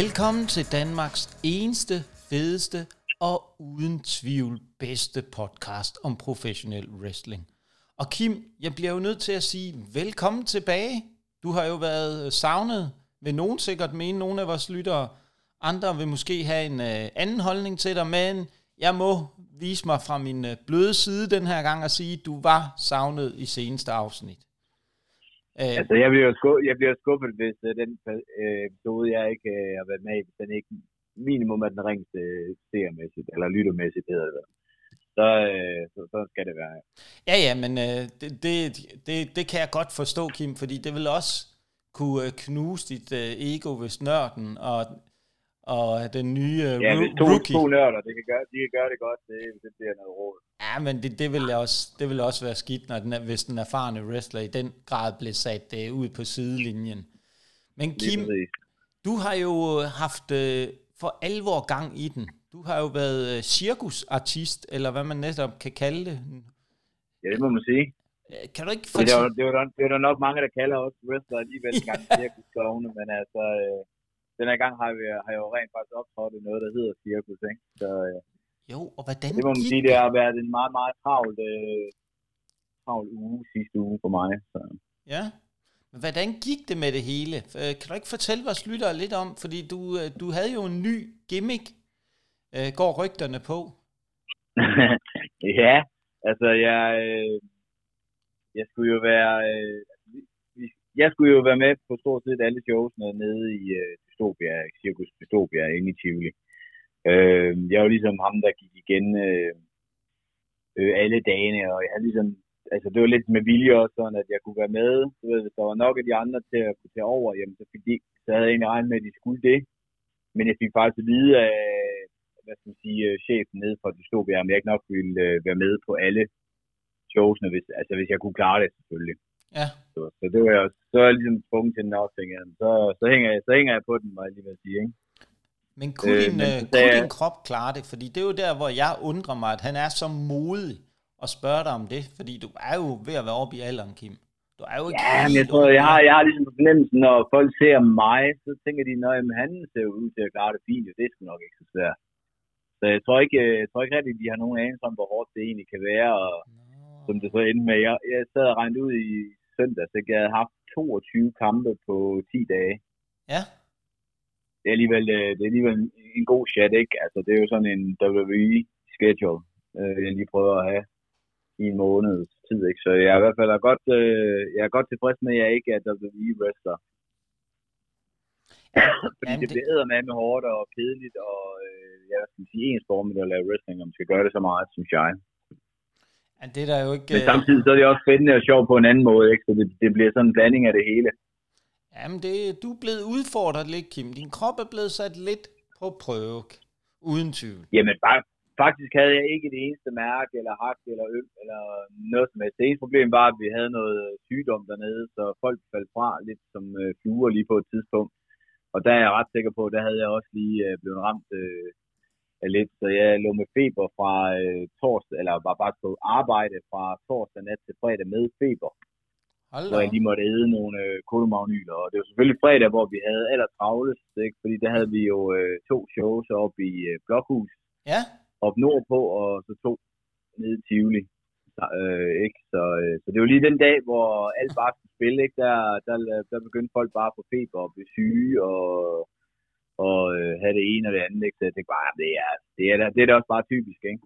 Velkommen til Danmarks eneste, fedeste og uden tvivl bedste podcast om professionel wrestling. Og Kim, jeg bliver jo nødt til at sige velkommen tilbage. Du har jo været øh, savnet, vil nogen sikkert mene, nogle af vores lyttere. Andre vil måske have en øh, anden holdning til dig, men jeg må vise mig fra min øh, bløde side den her gang og sige, at du var savnet i seneste afsnit. Uh, altså, jeg bliver, skuffet, jeg bliver skuffet, hvis uh, den uh, episode, jeg ikke uh, har været med i, den ikke minimum er den ringeste seermæssigt, eller lyttermæssigt, hedder det. Så, øh, så, så skal det være. Ja, ja, men øh, det, det, det, det kan jeg godt forstå, Kim, fordi det vil også kunne knuse dit øh, ego, hvis nørden og, og den nye øh, Ja, hvis to, rookie. to nørder, det kan gøre, de kan gøre det godt, det, det bliver noget råd. Ja, men det, det, vil også, det vil også være skidt, når den, hvis den erfarne wrestler i den grad bliver sat øh, ud på sidelinjen. Men Kim, du har jo haft øh, for alvor gang i den. Du har jo været øh, cirkusartist, eller hvad man netop kan kalde det. Ja, det må man sige. Kan du ikke fortælle... Det er, det, er det er der nok mange, der kalder os wrestler alligevel en gang cirkusklovne, men altså, øh, den her gang har, vi, har jeg jo rent faktisk optrådt i noget, der hedder cirkus, ikke? Så, øh, jo, og hvordan Det må man sige, det har været en meget, meget travl, øh, travl uge sidste uge for mig. Så. Ja, men hvordan gik det med det hele? Øh, kan du ikke fortælle vores lyttere lidt om, fordi du, øh, du havde jo en ny gimmick, øh, går rygterne på. ja, altså jeg, øh, jeg skulle jo være, øh, jeg skulle jo være med på stort set alle showsene nede i øh, Dystopia, Circus Dystopia inde i Tivoli. Øh, jeg var ligesom ham, der gik igen øh, øh, alle dagene, og jeg havde ligesom altså det var lidt med vilje også sådan, at jeg kunne være med. Så ved, hvis der var nok af de andre til at kunne tage over, jamen, så, fik de, så havde jeg egentlig regnet med, at de skulle det. Men jeg fik faktisk at vide af, hvad skal man sige, øh, chefen nede fra Dystopia, om jeg ikke nok ville øh, være med på alle showsene, hvis, altså hvis jeg kunne klare det selvfølgelig. Ja. Så, så det var jeg, så er jeg ligesom tvunget til den jeg, så, så, hænger jeg, så hænger jeg på den, må jeg lige sige, ikke? Men kunne, øh, din, men, øh, kunne din krop klare det? Fordi det er jo der, hvor jeg undrer mig, at han er så modig og spørge dig om det, fordi du er jo ved at være oppe i alderen, Kim. Du er jo ikke ja, men jeg tror, jeg har, jeg har ligesom fornemmelsen, når folk ser mig, så tænker de, at han ser ud til at klare det fint, og det er sgu nok ikke så svært. Så jeg tror ikke, jeg tror ikke rigtig, at de har nogen anelse om, hvor hårdt det egentlig kan være, og no. som det så endte med. Jeg, jeg sad og regnede ud i søndag, så jeg havde haft 22 kampe på 10 dage. Ja. Det er alligevel, øh, det er alligevel en, god chat, ikke? Altså, det er jo sådan en WWE-schedule, øh, jeg lige prøver at have i en måneds tid. Ikke? Så jeg er i hvert fald er godt, øh, jeg er godt tilfreds med, at jeg ikke er WWE-wrestler. Fordi Jamen, det, det bliver med med hårdt og kedeligt, og øh, jeg skal sige ensformigt at lave wrestling, om man skal gøre det så meget, synes jeg. Ja, det er der jo ikke... Men samtidig så er det også spændende og sjovt på en anden måde, ikke? så det, det bliver sådan en blanding af det hele. Jamen, det, du er blevet udfordret lidt, Kim. Din krop er blevet sat lidt på prøve, uden tvivl. Jamen, bare, faktisk havde jeg ikke det eneste mærke, eller hak, eller øm, eller noget som helst. Det eneste problem var, at vi havde noget sygdom dernede, så folk faldt fra lidt som øh, fluer lige på et tidspunkt. Og der er jeg ret sikker på, der havde jeg også lige øh, blevet ramt øh, lidt. Så jeg lå med feber fra øh, torsdag, eller var bare på arbejde fra torsdag nat til fredag med feber. Hold hvor jeg lige måtte æde nogle øh, kolomagnyler. Og det var selvfølgelig fredag, hvor vi havde aller travlest, ikke? fordi der havde vi jo øh, to shows op i øh, Blokhus. Ja op nordpå, og så to nede i Tivoli. Så, øh, ikke? Så, øh, så det var lige den dag, hvor alt bare skulle spille, ikke? Der, der, der begyndte folk bare at få feber og blive syge, og, og øh, have det ene og det andet, ikke? Så jeg tænkte bare, det er, det er, det er da også bare typisk, ikke?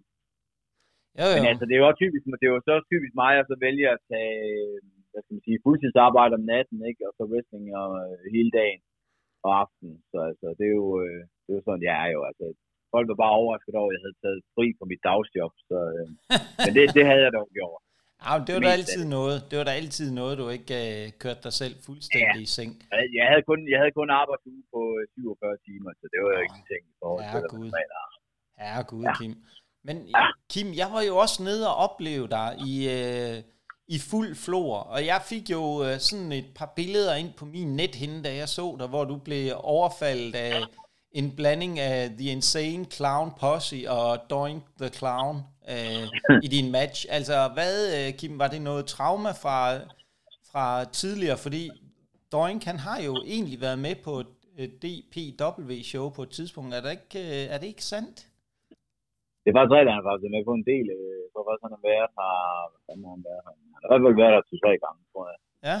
Jo, jo. Men altså, det er jo også typisk, det er jo så typisk mig, at så vælge at tage, hvad skal man sige, fuldtidsarbejde om natten, ikke? Og så wrestling og, øh, hele dagen og aftenen. Så altså, det er jo, øh, det er jo sådan, jeg er jo. Altså, folk var bare overrasket over, at jeg havde taget fri fra mit dagsjob. Så, øh, men det, det havde jeg dog gjort. Ja, det var da altid noget. Det var da altid noget, du ikke uh, kørte dig selv fuldstændig ja. i seng. Jeg havde kun, jeg havde kun arbejdsuge på 47 øh, timer, så det var jo oh. ingenting i forhold til, ja, Gud. Ja, Gud, ja. Kim. Men ja. Kim, jeg var jo også nede og opleve dig i, uh, i fuld flor, og jeg fik jo øh, sådan et par billeder ind på min nethinde, da jeg så dig, hvor du blev overfaldet af en blanding af The Insane Clown Posse og Doink the Clown øh, i din match. Altså, hvad, øh, Kim, var det noget trauma fra, fra tidligere? Fordi Doink, han har jo egentlig været med på et, DPW-show på et tidspunkt. Er det ikke, øh, er det ikke sandt? Det er faktisk rigtigt, han har faktisk med på en del. øh, Jeg tror faktisk, han har været her... Hvad fanden har han været her? Han har i hvert fald været her to-tre gange, tror jeg. Ja,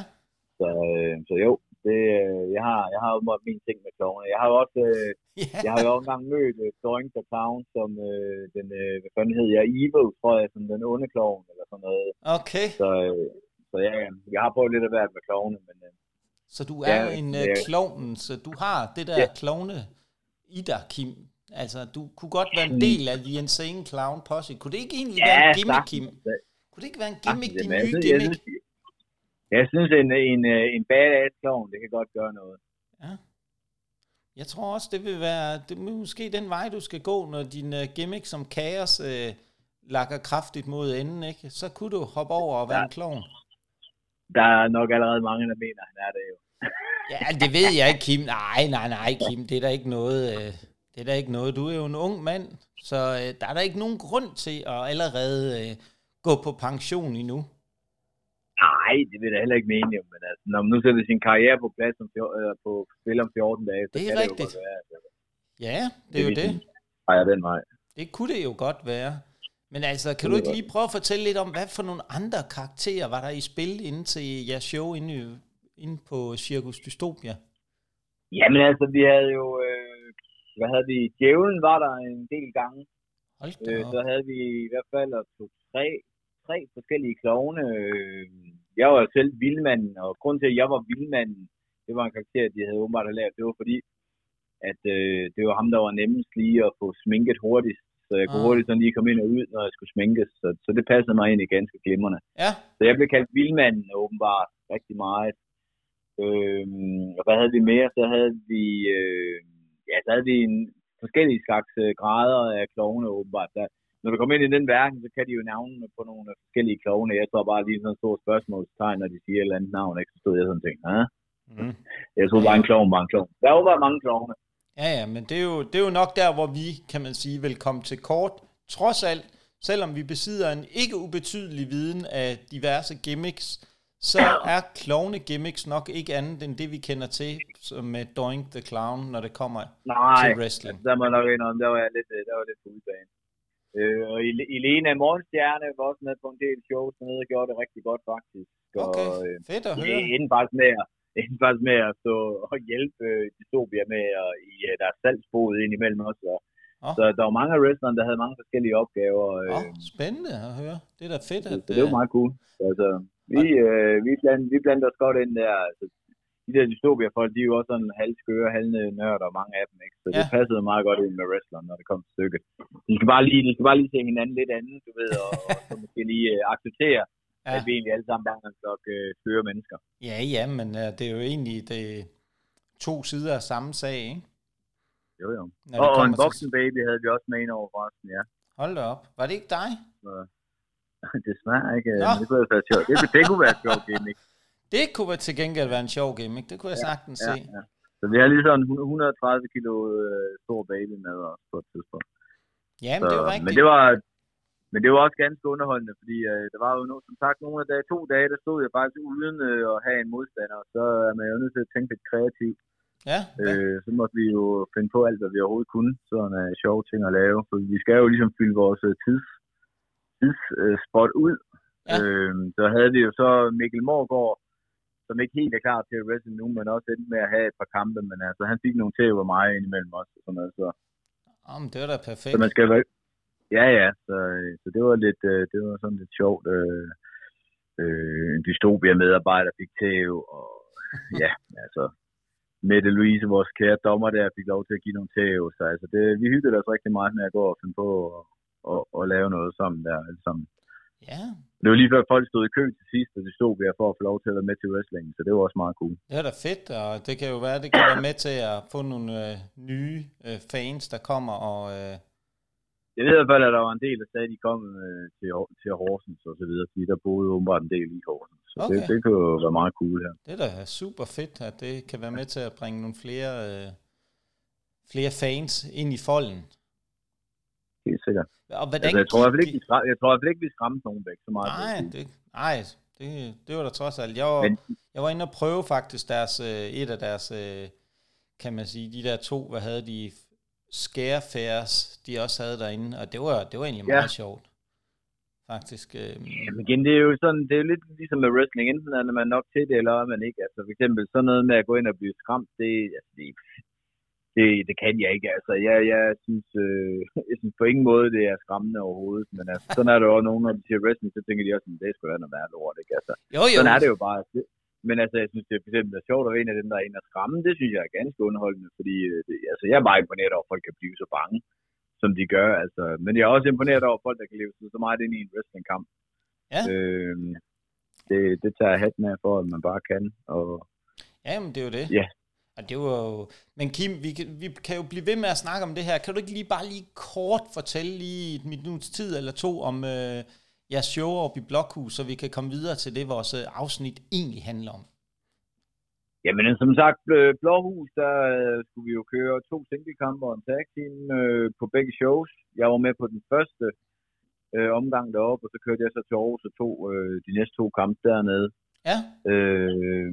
Så, øh, så jo, det, øh, jeg har, jeg har åbenbart min ting med klovne. Jeg har jo også, øh, ja. jeg har jo også engang mødt øh, Doink the Clown, som øh, den, øh, hvad fanden hed jeg, Evil, tror jeg, som den onde klovn, eller sådan noget. okay. Så, øh, så ja, jeg har prøvet lidt at være med klovne, men øh, Så du er Ja, en ja. uh, klovn, så du har det der Ja. klovne i dig, Kim. Altså, du kunne godt være en del af The Insane Clown Posse. Kunne det ikke egentlig være en gimmick, Kim? Kunne det ikke være en gimmick, din nye altså, jeg, gimmick? synes, jeg synes, en, en, øh, en badass klovn, det kan godt gøre noget. Ja. Jeg tror også, det vil være det er måske den vej, du skal gå, når din uh, gimmick som kaos uh, lakker kraftigt mod enden, ikke? Så kunne du hoppe over og være Ja. en klovn. Der er nok allerede mange, der mener, han er det jo. Ja, det ved jeg ikke, Kim. Nej, nej, nej, Kim. Det er der ikke noget... Øh, det er der ikke noget. Du er jo en ung mand, så øh, der er der ikke nogen grund til at allerede øh, gå på pension endnu. Nej, det vil jeg heller ikke mene, men altså, når man nu sætter sin karriere på plads om, fjor- øh, på spil om 14 dage, så Det er kan rigtigt. det jo godt være, Ja, det er jo det. Ej, den vej. Det kunne det jo godt være. Men altså, kan Det du ikke godt. lige prøve at fortælle lidt om, hvad for nogle andre karakterer var der i spil inde til jeres show inde, inde på Circus Dystopia? Jamen altså, vi havde jo, øh, hvad havde vi, Djævlen var der en del gange. Øh, så havde vi i hvert fald to, tre, tre forskellige klovne. Øh, jeg var selv vildmanden, og grund til, at jeg var vildmanden, det var en karakter, de havde åbenbart lavet. Det var fordi, at øh, det var ham, der var nemmest lige at få sminket hurtigst. Så jeg kunne Ah. hurtigt sådan lige komme ind og ud, når jeg skulle sminkes. Så, så det passede mig egentlig ganske glimrende. Ja, Så jeg blev kaldt vildmanden åbenbart rigtig meget. Øhm, og hvad havde vi mere? Så havde vi, øh, ja, så havde vi en forskellige slags øh, grader af klovne åbenbart. Der, når du kommer ind i den verden, så kan de jo navne på nogle forskellige klovne. Jeg tror bare lige sådan et stort spørgsmålstegn, når de siger et eller andet navn. Ikke? Så stod jeg sådan tænkte, ah? mm. jeg tror bare en klovn var en klovn. Der var bare mange klovne. Ja, ja, men det er, jo, det er jo nok der, hvor vi, kan man sige, vil komme til kort. Trods alt, selvom vi besidder en ikke ubetydelig viden af diverse gimmicks, så er klovne gimmicks nok ikke andet end det, vi kender til med Doink the Clown, når det kommer Nej, til wrestling. der må nok indrømme, der var jeg lidt, øh, der var lidt på udbanen. Øh, og Elena Morgenstjerne var også med på en del shows og gjorde det rigtig godt faktisk. Okay, Og, øh, fedt at høre. inden faktisk med at, inden faktisk med at stå og hjælpe øh, Dystopia med at, i deres salgsbod ind imellem os. Og, Åh. Så der var mange af wrestlerne, der havde mange forskellige opgaver. Øh, oh, spændende at høre. Det er da fedt, at... så det var øh, meget cool. Altså, vi, øh, vi, bland, vi blandede os godt ind der. Altså, de der Dystopia-folk, de er jo også sådan halvskøre, halvnørder, mange af dem. Ikke? Så det Ja. passede meget godt ind med wrestleren, når det kom til stykket. De skal bare lige, de skal bare lige se hinanden lidt anden, du ved, og, og så måske lige øh, acceptere, Ja. at vi egentlig alle sammen bare er en flok øh, skøre mennesker. Ja, ja, men uh, det er jo egentlig det to sider af samme sag, ikke? Jo, jo. Når Og, det og en til- voksen baby havde vi også med ind over forresten, ja. Hold da op. Var det ikke dig? Så, desværre ikke. Nå. Men det kunne være sjovt. Det, det kunne være sjovt, gimmick. Det kunne være til gengæld være en sjov gimmick. Det kunne jeg sagtens Ja, se. ja. Så vi har lige sådan en 130 kilo øh, stor baby med os på et tidspunkt. Jamen, Så, det er rigtigt. men det var men det var også ganske underholdende, fordi øh, der var jo no, som sagt nogle af dage, to dage, der stod jeg faktisk uden øh, at have en modstander, så er man jo nødt til at tænke lidt kreativt. Ja, ja. Øh, så måtte vi jo finde på alt, hvad vi overhovedet kunne, sådan uh, sjove ting at lave. For vi skal jo ligesom fylde vores øh, tids, tidsspot ud. Ja. Øh, så havde vi jo så Mikkel Morgård, som ikke helt er klar til at wrestle nu, men også endte med at have et par kampe. Men altså, han fik nogle tæv af mig indimellem også. Og sådan noget, så, Om, det var da perfekt. så man skal vel... Ja, ja, så, så det var lidt, øh, det var sådan lidt sjovt. Øh, øh, en dystopia-medarbejder fik tæv, og ja, altså, Mette Louise, vores kære dommer der, fik lov til at give nogle tæv. Så altså, det, vi hyggede os rigtig meget med at gå og finde på og, og, og lave noget sammen der. Sammen. Ja, Det var lige før folk stod i kø til sidst, og dystopia for at få lov til at være med til wrestling, så det var også meget cool. det er da fedt, og det kan jo være, det kan være med til at få nogle øh, nye øh, fans, der kommer og... Øh, Jeg ved i hvert fald, at der var en del, der sagde, at de kom øh, til, til Horsens og så videre, fordi der boede åbenbart en del i Horsens. Så okay. det, det kunne jo være meget cool her. det er da super fedt, at det kan være med til at bringe nogle flere, øh, flere fans ind i folden. Helt sikkert. Og hvordan Altså, jeg, tror i hvert fald gik ikke, vi skram, jeg tror i hvert fald ikke, vi skræmte nogen væk så meget. Nej, det, nej det, det var da trods alt. Jeg var, Men- jeg var inde og prøve faktisk deres, øh, et af deres øh, kan man sige, de der to, hvad havde de, Scarefairs, de også havde derinde, og det var, det var egentlig meget ja. sjovt. Faktisk. Øh... Jamen igen, det er jo sådan, det er jo lidt ligesom med wrestling, enten er man nok til det, eller er man ikke. Altså for eksempel sådan noget med at gå ind og blive skræmt, det, altså, det, det, det kan jeg ikke. Altså, jeg, jeg, synes, øh, jeg synes på ingen måde, det er skræmmende overhovedet. Men altså, sådan er det jo nogen, når de siger wrestling, så tænker de også, at det skulle være noget værd lort. Ikke? Altså, jo, jo. Sådan er det jo bare. Men altså, jeg synes, det er for eksempel er sjovt at være en af dem, der er inde og skræmme. Det synes jeg er ganske underholdende, fordi øh, det, altså, jeg er bare imponeret over, at folk kan blive så bange, som de gør. Altså, men jeg er også imponeret over folk, der kan leve så meget ind i en wrestlingkamp. Ja. Øh, det, det tager jeg hatten af for, at man bare kan. Og, Jamen, det er jo det. Ja. Og det var jo... Men Kim, vi kan, vi kan jo blive ved med at snakke om det her. Kan du ikke lige bare lige kort fortælle lige et minuts tid eller to om øh, jeres show op i Blokhus, så vi kan komme videre til det, vores øh, afsnit egentlig handler om? Jamen, som sagt, Blåhus, der øh, skulle vi jo køre to singlekampe og en tag team øh, på begge shows. Jeg var med på den første øh, omgang deroppe, og så kørte jeg så til Aarhus og tog øh, de næste to kampe dernede. Ja. Øh,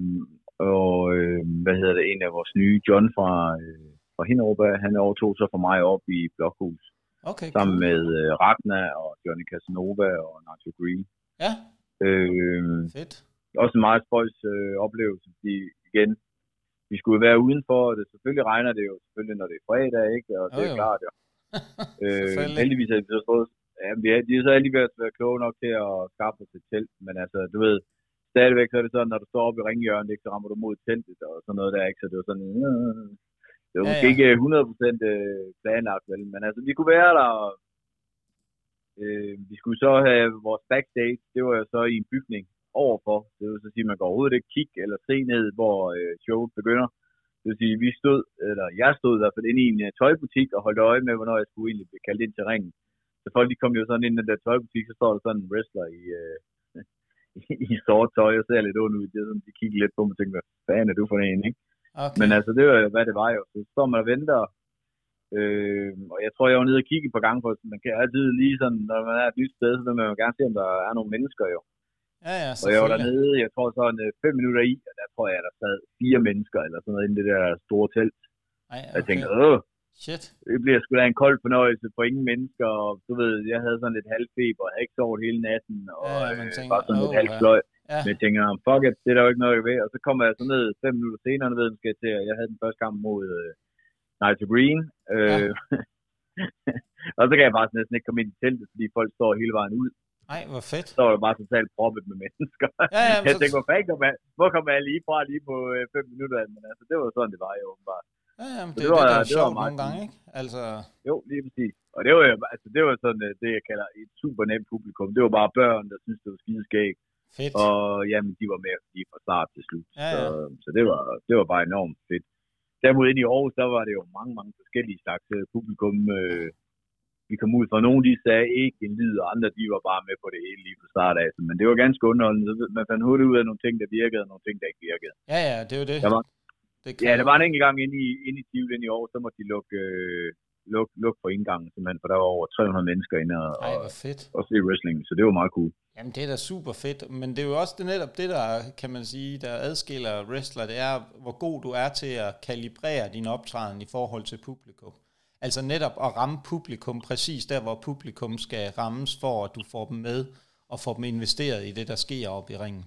og øh, hvad hedder det, en af vores nye, John fra, øh, fra Hinderup, han overtog så for mig op i Blokhus. Okay, sammen cool. med øh, Ragna og Johnny Casanova og Nacho Green. Ja. Øh, Fedt. Også en meget spøjs øh, oplevelse, fordi igen, vi skulle være udenfor, og det selvfølgelig regner det jo selvfølgelig, når det er fredag, ikke? Og det er jo. klart, jo. øh, heldigvis er vi så fået, ja, vi er, de er så alligevel været kloge nok til at skaffe os et telt, men altså, du ved, stadigvæk så er det sådan, når du står oppe i ringhjørnet, ikke, så rammer du mod teltet og sådan noget der, ikke? Så det var sådan, øh, det var ja, måske ja. ikke 100% øh, planlagt, vel? men altså, vi kunne være der, og øh, vi skulle så have vores backstage, det var jo så i en bygning overfor, det vil så sige, at man kan overhovedet ikke kigge eller se ned, hvor øh, showet begynder. Det vil sige, vi stod, eller jeg stod i hvert fald inde i en uh, tøjbutik og holdt øje med, hvornår jeg skulle egentlig blive kaldt ind til ringen. Så folk de kom jo sådan ind i den der tøjbutik, så står der sådan en wrestler i, øh, i sort tøj og ser lidt ondt ud. Det er sådan, de kigger lidt på mig og tænker, hvad fanden er du for en, ikke? Okay. Men altså, det var hvad det var jo. Så står man og venter, øh, og jeg tror, jeg var nede og kigge på gang, for man kan altid lige sådan, når man er et nyt sted, så vil man jo gerne se, om der er nogle mennesker jo. Ja, ja, og jeg var dernede, jeg tror sådan øh, fem minutter i, og der tror jeg, der sad fire mennesker, eller sådan noget, i det der store telt. Ej, okay. Jeg tænkte, åh, Shit. det bliver sgu da en kold fornøjelse for ingen mennesker, og du ved, jeg havde sådan lidt halvfeber, jeg havde ikke sovet hele natten, og ja, tænker, bare sådan lidt halvfløj. Ja. Men jeg tænker, fuck it, det er der jo ikke noget ved. Og så kommer jeg så ned fem minutter senere, ved, skal jeg til, jeg havde den første kamp mod uh, Nigel Green. Øh, ja. og så kan jeg bare næsten ikke komme ind i teltet, fordi folk står hele vejen ud. Nej, hvor fedt. Så var det bare totalt proppet med mennesker. Ja, ja, jeg tænkte, hvor fanden kom jeg, hvor kom jeg lige fra lige på øh, fem minutter? Men altså, det var sådan, det var jo åbenbart. Ja, jamen, det, det, var, det, der er det sjovt nogle gange, ikke? Altså... Jo, lige præcis. Og det var, altså, det var sådan øh, det, jeg kalder et super nemt publikum. Det var bare børn, der syntes, det var skideskægt. Fedt. Og jamen, de var med lige fra start til slut. Ja, ja. Så, så det, var, det var bare enormt fedt. Derimod inde i Aarhus, der var det jo mange, mange forskellige slags øh, publikum. Øh, vi kom ud fra. Nogle de sagde ikke en lyd, og andre de var bare med på det hele lige fra start af. Men det var ganske underholdende. Man fandt hurtigt ud af nogle ting, der virkede, og nogle ting, der ikke virkede. Ja, ja, det jo det. Der var, det ja, der var en enkelt gang inde i, inde i Tivoli i år, så måtte de lukke, øh, lukke, lukke for indgangen, simpelthen, for der var over 300 mennesker inde og, Ej, hvor fedt. og se wrestling, så det var meget cool. Jamen, det er da super fedt, men det er jo også det netop det, der, kan man sige, der adskiller wrestler, det er, hvor god du er til at kalibrere din optræden i forhold til publikum. Altså netop at ramme publikum præcis der, hvor publikum skal rammes, for at du får dem med, og får dem investeret i det, der sker op i ringen.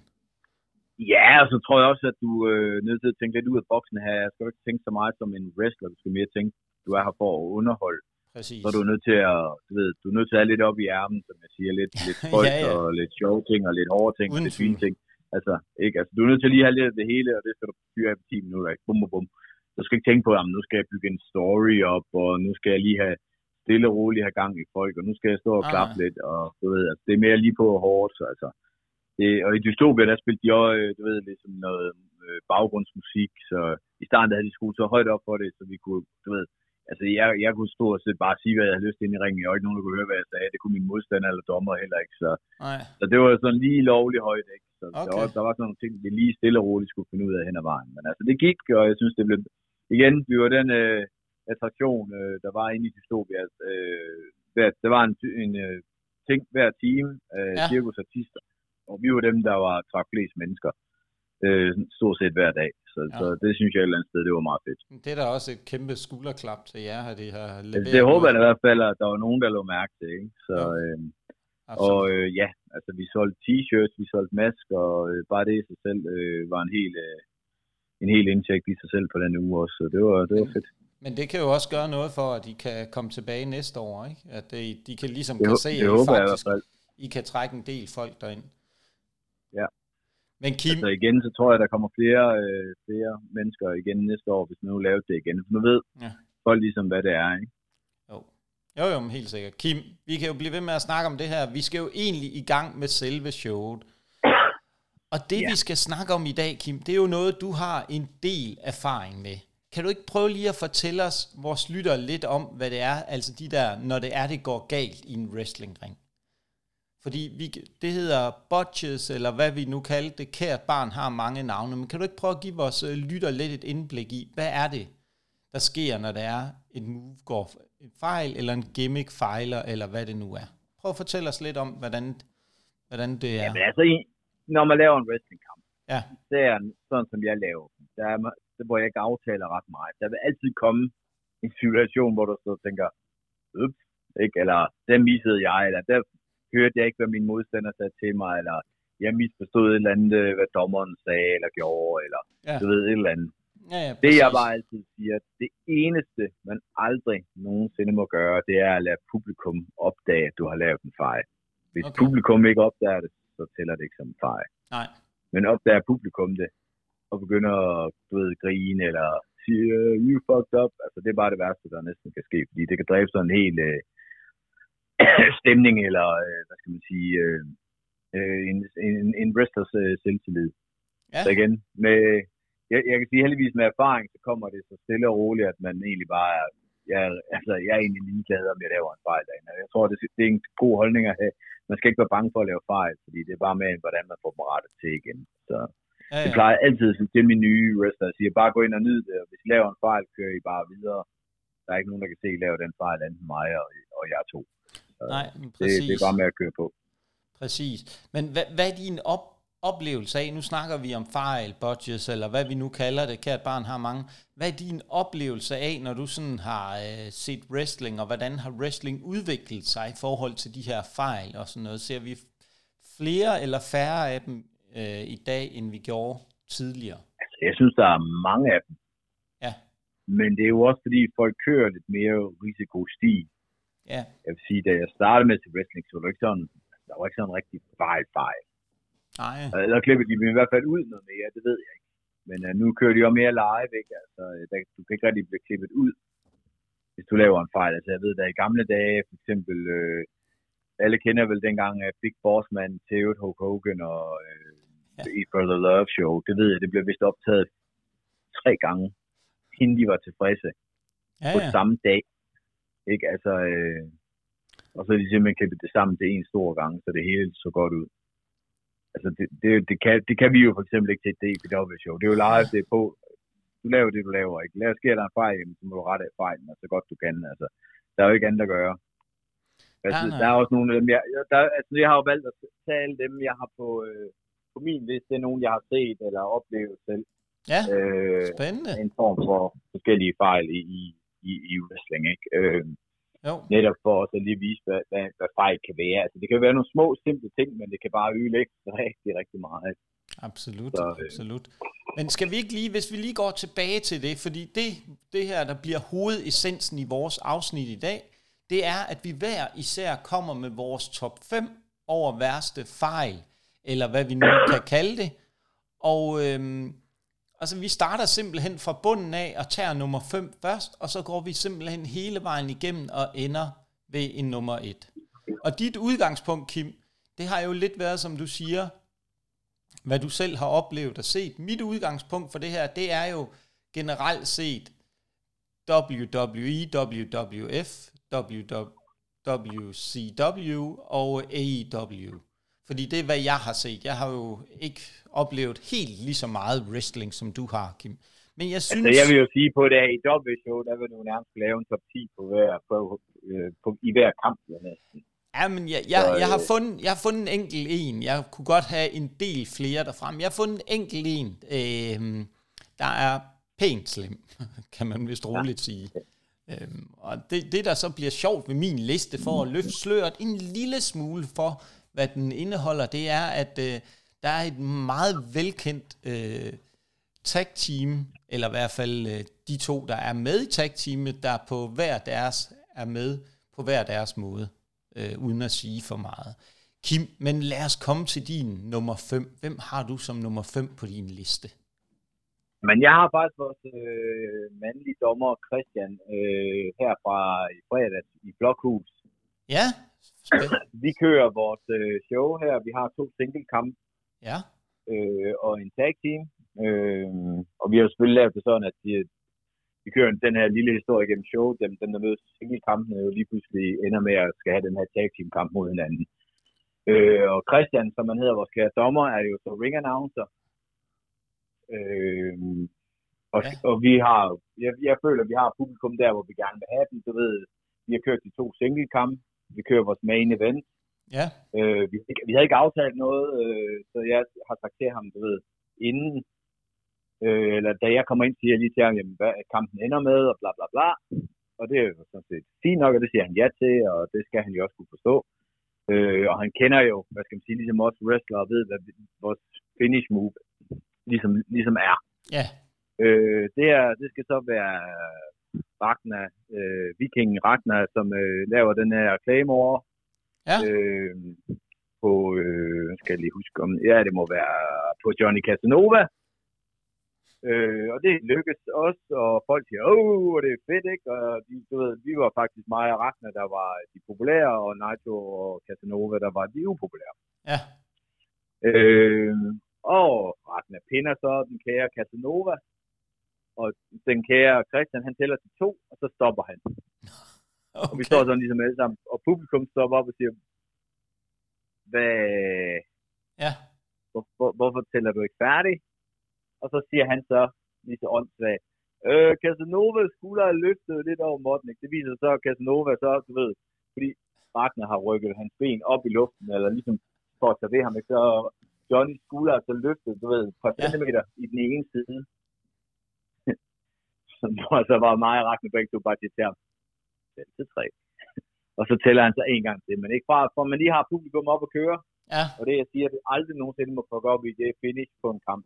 Ja, og så tror jeg også, at du øh, er nødt til at tænke lidt ud af boksen her. Jeg skal ikke tænke så meget som en wrestler. Du skal mere tænke, du er her for at underholde. Præcis. Så er du nødt til at, du ved, du er nødt til at have lidt op i ærmen, som jeg siger, lidt, lidt spøjt ja, ja. og lidt sjove ting og lidt hårde ting Uden og lidt fine ting. Altså, ikke? Altså, du er nødt til at lige have lidt af det hele, og det skal du fyre af på 10 minutter, ikke? Bum, bum, bum. Du skal ikke tænke på, at nu skal jeg bygge en story op, og nu skal jeg lige have stille og roligt have gang i folk, og nu skal jeg stå og klappe Ah. lidt, og du ved, altså, det er mere lige på hårdt, så altså. Det, og i Dystopia, der spillede de også, øh, du ved, ligesom noget øh, baggrundsmusik, så i starten der havde de skruet så højt op for det, så vi kunne, du ved, altså jeg, jeg kunne stå og set bare sige, hvad jeg havde lyst til ind i ringen, og ikke nogen, der kunne høre, hvad jeg sagde, det kunne min modstander eller dommer heller ikke, så, Nej. så det var sådan lige lovligt højt, ikke? Så okay. der, var, der var sådan nogle ting, vi lige stille og roligt skulle finde ud af hen ad vejen, men altså det gik, og jeg synes, det blev, igen, vi var den øh, attraktion, øh, der var inde i Dystopia, øh, hver, der var en, en øh, ting hver time, øh, ja. cirkusartister, og vi var dem, der var trak flest mennesker, øh, stort set hver dag. Så, ja. så det synes jeg et eller andet sted, det var meget fedt. Det er da også et kæmpe skulderklap til jer, at det har leveret. Altså, det håber jeg i hvert fald, at der var nogen, der lå mærke til. Ikke? Så, ja. øh, og øh, ja, altså vi solgte t-shirts, vi solgte masker, og øh, bare det i sig selv øh, var en hel, øh, en hel indtægt i sig selv på den uge også. Så det var, det var fedt. Men det kan jo også gøre noget for, at de kan komme tilbage næste år, ikke? At de, de kan ligesom det, kan se, det at I faktisk, jeg I kan trække en del folk derind. Men Kim... Altså igen, så tror jeg, der kommer flere, øh, flere mennesker igen næste år, hvis nu laver det igen. For nu ved ja. folk ligesom, hvad det er, ikke? Jo. Jo, jo, men helt sikkert. Kim, vi kan jo blive ved med at snakke om det her. Vi skal jo egentlig i gang med selve showet. Og det, ja. vi skal snakke om i dag, Kim, det er jo noget, du har en del erfaring med. Kan du ikke prøve lige at fortælle os, vores lytter lidt om, hvad det er, altså de der, når det er, det går galt i en wrestlingring? Fordi vi, det hedder botches, eller hvad vi nu kalder det. Kært barn har mange navne. Men kan du ikke prøve at give vores øh, lytter lidt et indblik i, hvad er det, der sker, når der er et move går fejl, eller en gimmick fejler, eller hvad det nu er? Prøv at fortælle os lidt om, hvordan, hvordan det er. Jamen altså, når man laver en wrestlingkamp, ja. det er sådan, som jeg laver, der er, hvor jeg ikke aftaler ret meget. Der vil altid komme en situation, hvor du så tænker, ups, ikke? eller der missede jeg, eller der hørte jeg ikke, hvad min modstander sagde til mig, eller jeg misforstod et eller andet, øh, hvad dommeren sagde eller gjorde, eller ja. du ved, et eller andet. Ja, ja, det jeg bare altid siger, det eneste, man aldrig nogensinde må gøre, det er at lade publikum opdage, at du har lavet en fejl. Hvis okay. publikum ikke opdager det, så tæller det ikke som en fejl. Nej. Men opdager publikum det, og begynder at du ved, grine, eller sige, you fucked up, altså det er bare det værste, der næsten kan ske, fordi det kan dræbe sådan en hel, uh, stemning, eller øh, hvad skal man sige, øh, øh, en, en, en wrestlers øh, selvtillid. Ja. Så igen, med, jeg, jeg kan sige heldigvis med erfaring, så kommer det så stille og roligt, at man egentlig bare er, jeg, altså, jeg er egentlig ligeglad, om jeg laver en fejl derinde. Jeg tror, det, det er en god holdning at have. Man skal ikke være bange for at lave fejl, fordi det er bare med, hvordan man får dem rettet til igen. Så ja, ja. det plejer altid til min nye wrestler at sige, bare gå ind og nyd det, og hvis I laver en fejl, kører I bare videre. Der er ikke nogen, der kan se, at I laver den fejl, enten mig og, og jeg to. Nej, præcis. Det, det er bare med at køre på. Præcis. Men hvad, hvad er din op, oplevelse af, nu snakker vi om fejl, budgets, eller hvad vi nu kalder det, kært barn har mange. Hvad er din oplevelse af, når du sådan har øh, set wrestling, og hvordan har wrestling udviklet sig i forhold til de her fejl og sådan noget? Ser vi flere eller færre af dem øh, i dag, end vi gjorde tidligere? Altså, jeg synes, der er mange af dem. Ja. Men det er jo også, fordi folk kører lidt mere risikostil. Ja. Jeg vil sige, da jeg startede med til wrestling, så var det ikke sådan, der var ikke sådan en rigtig fejl fejl. Nej. Eller klippede de dem i hvert fald ud noget mere, det ved jeg ikke. Men uh, nu kører de jo mere live, ikke? Altså, der, du kan ikke rigtig blive klippet ud, hvis du laver en fejl. Altså, jeg ved, der i gamle dage, for eksempel, øh, alle kender vel dengang uh, Big Boss Man, Theo Hulk Hogan og uh, ja. i For the Love Show. Det ved jeg, det blev vist optaget tre gange, inden de var tilfredse ja, på ja. samme dag. Ikke? Altså, øh, og så er de simpelthen klippet det sammen til en stor gang, så det hele så godt ud. Altså, det, det, det, kan, det kan vi jo for eksempel ikke til et DPW-show. Det er jo live, det er på. Du laver det, du laver. Ikke? Lad os sker der en fejl, så må du rette af fejlen, så godt du kan. Altså, der er jo ikke andet at gøre. Altså, ja, der er også nogle af dem, jeg, der, altså, jeg har jo valgt at tage alle dem, jeg har på, øh, på min liste. Det er nogen, jeg har set eller oplevet selv. Ja, øh, spændende. En form for forskellige fejl i, i, i, i wrestling, ikke? Øh, jo. Netop for at lige vise, hvad, hvad, hvad fejl kan være. Altså, det kan være nogle små, simple ting, men det kan bare ødelægge rigtig, rigtig meget. Absolut, Så, øh, absolut. Men skal vi ikke lige, hvis vi lige går tilbage til det, fordi det, det her, der bliver hovedessensen i vores afsnit i dag, det er, at vi hver især kommer med vores top 5 over værste fejl, eller hvad vi nu kan kalde det. Og øhm, Altså, vi starter simpelthen fra bunden af og tager nummer 5 først, og så går vi simpelthen hele vejen igennem og ender ved en nummer 1. Og dit udgangspunkt, Kim, det har jo lidt været, som du siger, hvad du selv har oplevet og set. Mit udgangspunkt for det her, det er jo generelt set WWE, WWF, WCW og AEW. Fordi det er, hvad jeg har set. Jeg har jo ikke oplevet helt lige så meget wrestling, som du har, Kim. Men jeg synes... Altså, jeg vil jo sige på det i W-show, der vil du nærmest lave en top 10 på hver, på, øh, på, i hver kamp, ja, næsten. Ja, men jeg, jeg, jeg, har øh, fundet, jeg har fundet en enkelt en. Jeg kunne godt have en del flere derfrem. Jeg har fundet en enkelt en. Øh, der er pænt slim, kan man vist roligt ja. sige. Øhm, og det, det, der så bliver sjovt ved min liste for at løfte sløret en lille smule for, hvad den indeholder, det er, at øh, der er et meget velkendt øh, tag-team, eller i hvert fald øh, de to, der er med i tag-teamet, der på hver deres er med på hver deres måde, øh, uden at sige for meget. Kim, men lad os komme til din nummer 5. Hvem har du som nummer 5 på din liste? Men jeg har faktisk vores øh, mandlige dommer, Christian, øh, her fra i fredags i Blokhus. Ja. Vi kører vores øh, show her. Vi har to single kamp ja. øh, og en tag team. Øh, og vi har selvfølgelig lavet det sådan, at de, vi kører den her lille historie gennem show. Dem, dem der mødes single kampen jo lige pludselig ender med at skal have den her tag team kamp mod hinanden. Øh, og Christian, som man hedder vores kære dommer, er jo så ring announcer. Øh, og, ja. og vi har, jeg, jeg føler, at vi har publikum der, hvor vi gerne vil have dem. Du ved, vi har kørt de to single kampe. Vi kører vores main event. Ja. Øh, vi, vi havde ikke aftalt noget, øh, så jeg har sagt til ham, du ved, inden, øh, eller da jeg kommer ind, siger jeg lige til ham, jamen, hvad kampen ender med, og bla bla bla. Og det er jo sådan set fint nok, og det siger han ja til, og det skal han jo også kunne forstå. Øh, og han kender jo, hvad skal man sige, ligesom os wrestlere, og ved, hvad vores finish move ligesom, ligesom er. Ja. Øh, det, er, det skal så være Ragnar, øh, vikingen Ragnar, som øh, laver den her Claymore. Ja. Øh, på, øh, skal jeg lige huske om, ja, det må være på Johnny Casanova. Øh, og det lykkedes også, og folk siger, åh, det er fedt, ikke? Og de, du ved, vi var faktisk mig og Ragnar, der var de populære, og Naito og Casanova, der var de upopulære. Ja. Øh, og Ragnar pinder så den kære Casanova, og den kære Christian, han tæller til to, og så stopper han. Okay. Og vi står sådan ligesom alle sammen, og publikum stopper op og siger, hvad... Ja. Hvor, hvor, hvorfor tæller du ikke færdig? Og så siger han så, lige så åndssvagt, øh, Casanova skulder er løftet lidt over Motnik. Det viser så, at Casanova så, du ved, fordi Ragnar har rykket hans ben op i luften, eller ligesom for at ved ham, ikke? så Johnny skulder er så løftet, du ved, et par ja. centimeter i den ene side. Og så var mig og Ragnar begge to bare til ham, til tre. og så tæller han så en gang til, men ikke bare, for man lige har publikum op at køre, Ja. og det jeg siger, at vi aldrig nogensinde må fuck op i det finish på en kamp.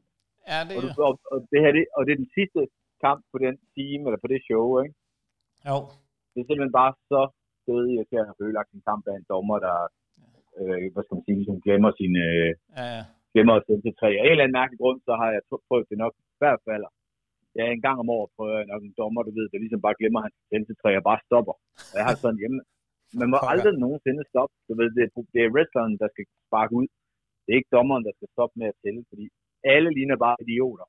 Ja, det Og, er du, og, og, det her, det, og det er den sidste kamp på den team, eller på det show, ikke? Jo. Det er simpelthen bare så irriterende at have ødelagt en kamp af en dommer, der, øh, hvad skal man sige, ligesom glemmer sin, øh, Ja, ja. glemmer at sende til tre. Af en eller anden mærkelig grund, så har jeg prøvet det nok i hvert fald. Ja, en gang om året prøver jeg nok en dommer, du ved, der ligesom bare glemmer hans tre og bare stopper. Og jeg har sådan hjemme. Man må Pokker. aldrig nogensinde stoppe. Du ved, det, er- det er wrestleren, der skal sparke ud. Det er ikke dommeren, der skal stoppe med at tælle, fordi alle ligner bare idioter,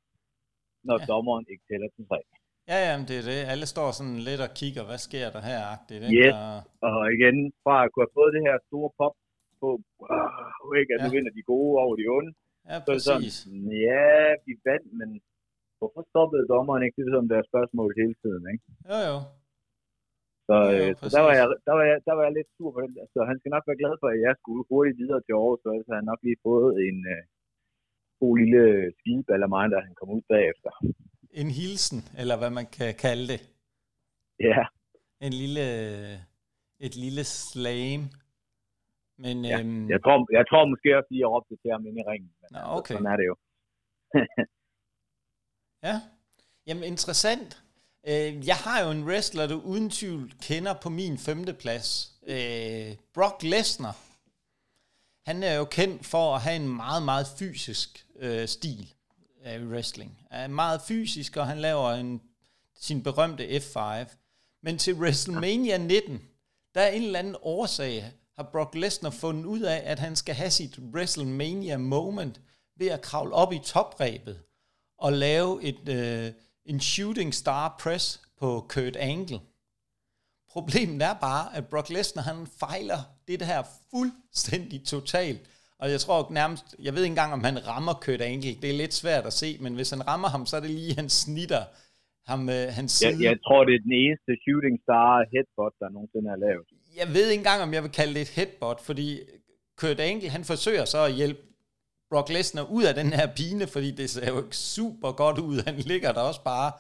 når Ja. ja. dommeren ikke tæller til tre. Ja, jamen det er det. Alle står sådan lidt og kigger, hvad sker der her? Agtigt, ikke? Yes. Og, Og igen, fra at kunne have fået det her store pop på, wow, ikke, at Ja. nu vinder de gode over de onde, ja, så er det sådan, præcis. ja, vi vandt, men hvorfor stoppede dommeren ikke? Det er sådan deres spørgsmål hele tiden, ikke? Jo, jo. Så, Jo, jo, øh, så der, var jeg, der, var jeg, der var jeg lidt sur på der. Så han skal nok være glad for, at jeg skulle hurtigt videre til Aarhus, så havde han nok lige fået en øh, god lille skideball af mig, da han kom ud bagefter. En hilsen, eller hvad man kan kalde det. Ja, En lille, et lille slam. Men Ja, øhm, jeg tror, jeg tror måske også, at jeg råbte til ham inde i ringen. Men Nå, altså, okay. Sådan er det jo. Ja, jamen interessant. Øh, jeg har jo en wrestler, du uden tvivl kender på min femte plads. Øh, Brock Lesnar. Han er jo kendt for at have en meget, meget fysisk øh, stil af wrestling. Er meget fysisk, og han laver en, sin berømte F5. Men til WrestleMania 19, der er en eller anden årsag, har Brock Lesnar fundet ud af, at han skal have sit WrestleMania moment ved at kravle op i toprebet og lave et, øh, en shooting star press på Kurt Angle. Problemet er bare, at Brock Lesnar han fejler det her fuldstændig totalt. Og jeg tror nærmest, jeg ved ikke engang, om han rammer Kurt Angle. Det er lidt svært at se, men hvis han rammer ham, så er det lige, han snitter ham, øh, hans side. Jeg, jeg tror, det er den eneste shooting star headbutt, der nogensinde er lavet. jeg ved ikke engang, om jeg vil kalde det et headbutt, fordi Kurt Angle, han forsøger så at hjælpe Brock Lesnar ud af den her pine, fordi det ser jo ikke super godt ud. Han ligger der også bare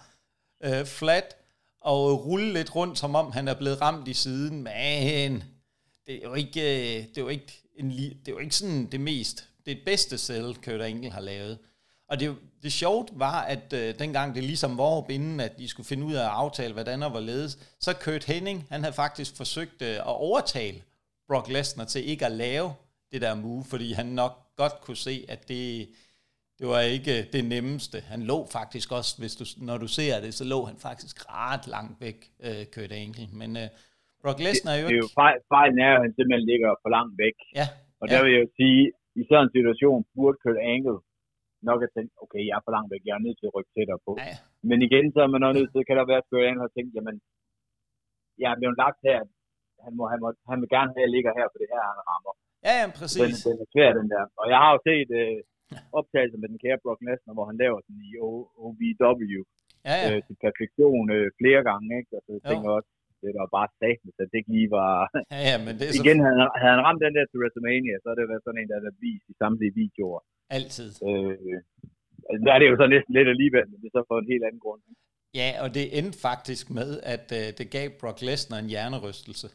øh, flat og rulle lidt rundt, som om han er blevet ramt i siden. Men det er jo ikke, øh, det er jo ikke, en, det er jo ikke sådan det mest, det bedste selv, Kurt Angle har lavet. Og det, det sjovt var, at øh, dengang det ligesom var op inden, at de skulle finde ud af at aftale, hvordan og hvorledes, så Kurt Henning, han havde faktisk forsøgt øh, at overtale Brock Lesnar til ikke at lave det der move, fordi han nok godt kunne se, at det, det var ikke det nemmeste. Han lå faktisk også, hvis du, når du ser det, så lå han faktisk ret langt væk, uh, Kurt Angle. Men uh, Brock Lesnar er jo... Det er jo fejl, fejlen er, at han simpelthen ligger for langt væk. Ja. Og der ja. vil jeg jo sige, i sådan en situation burde Kurt Angle nok at tænke, okay, jeg er for langt væk, jeg er nødt til at rykke tættere på. Ja. Men igen, så er man også nødt til, kan der være, at Kurt Angle har tænkt, jamen, jeg er blevet lagt her, han, må, han, må, han vil gerne have, at jeg ligger her, for det her, han rammer. Ja, ja, præcis. Den, den er svær, den der. Og jeg har jo set øh, optagelser med den kære Brock Lesnar, hvor han laver sådan i OVW ja, ja. øh, til perfektion øh, flere gange, ikke? Og så jeg tænker også, det var bare satans, at det ikke lige var... ja, ja, men det er Igen, så... havde, han, havde han ramt den der til WrestleMania, så er det været sådan en, der er vist i samtlige videoer. Altid. Øh, der er det jo så næsten lidt alligevel, men det er så for en helt anden grund. Ja, og det endte faktisk med, at øh, det gav Brock Lesnar en hjernerystelse.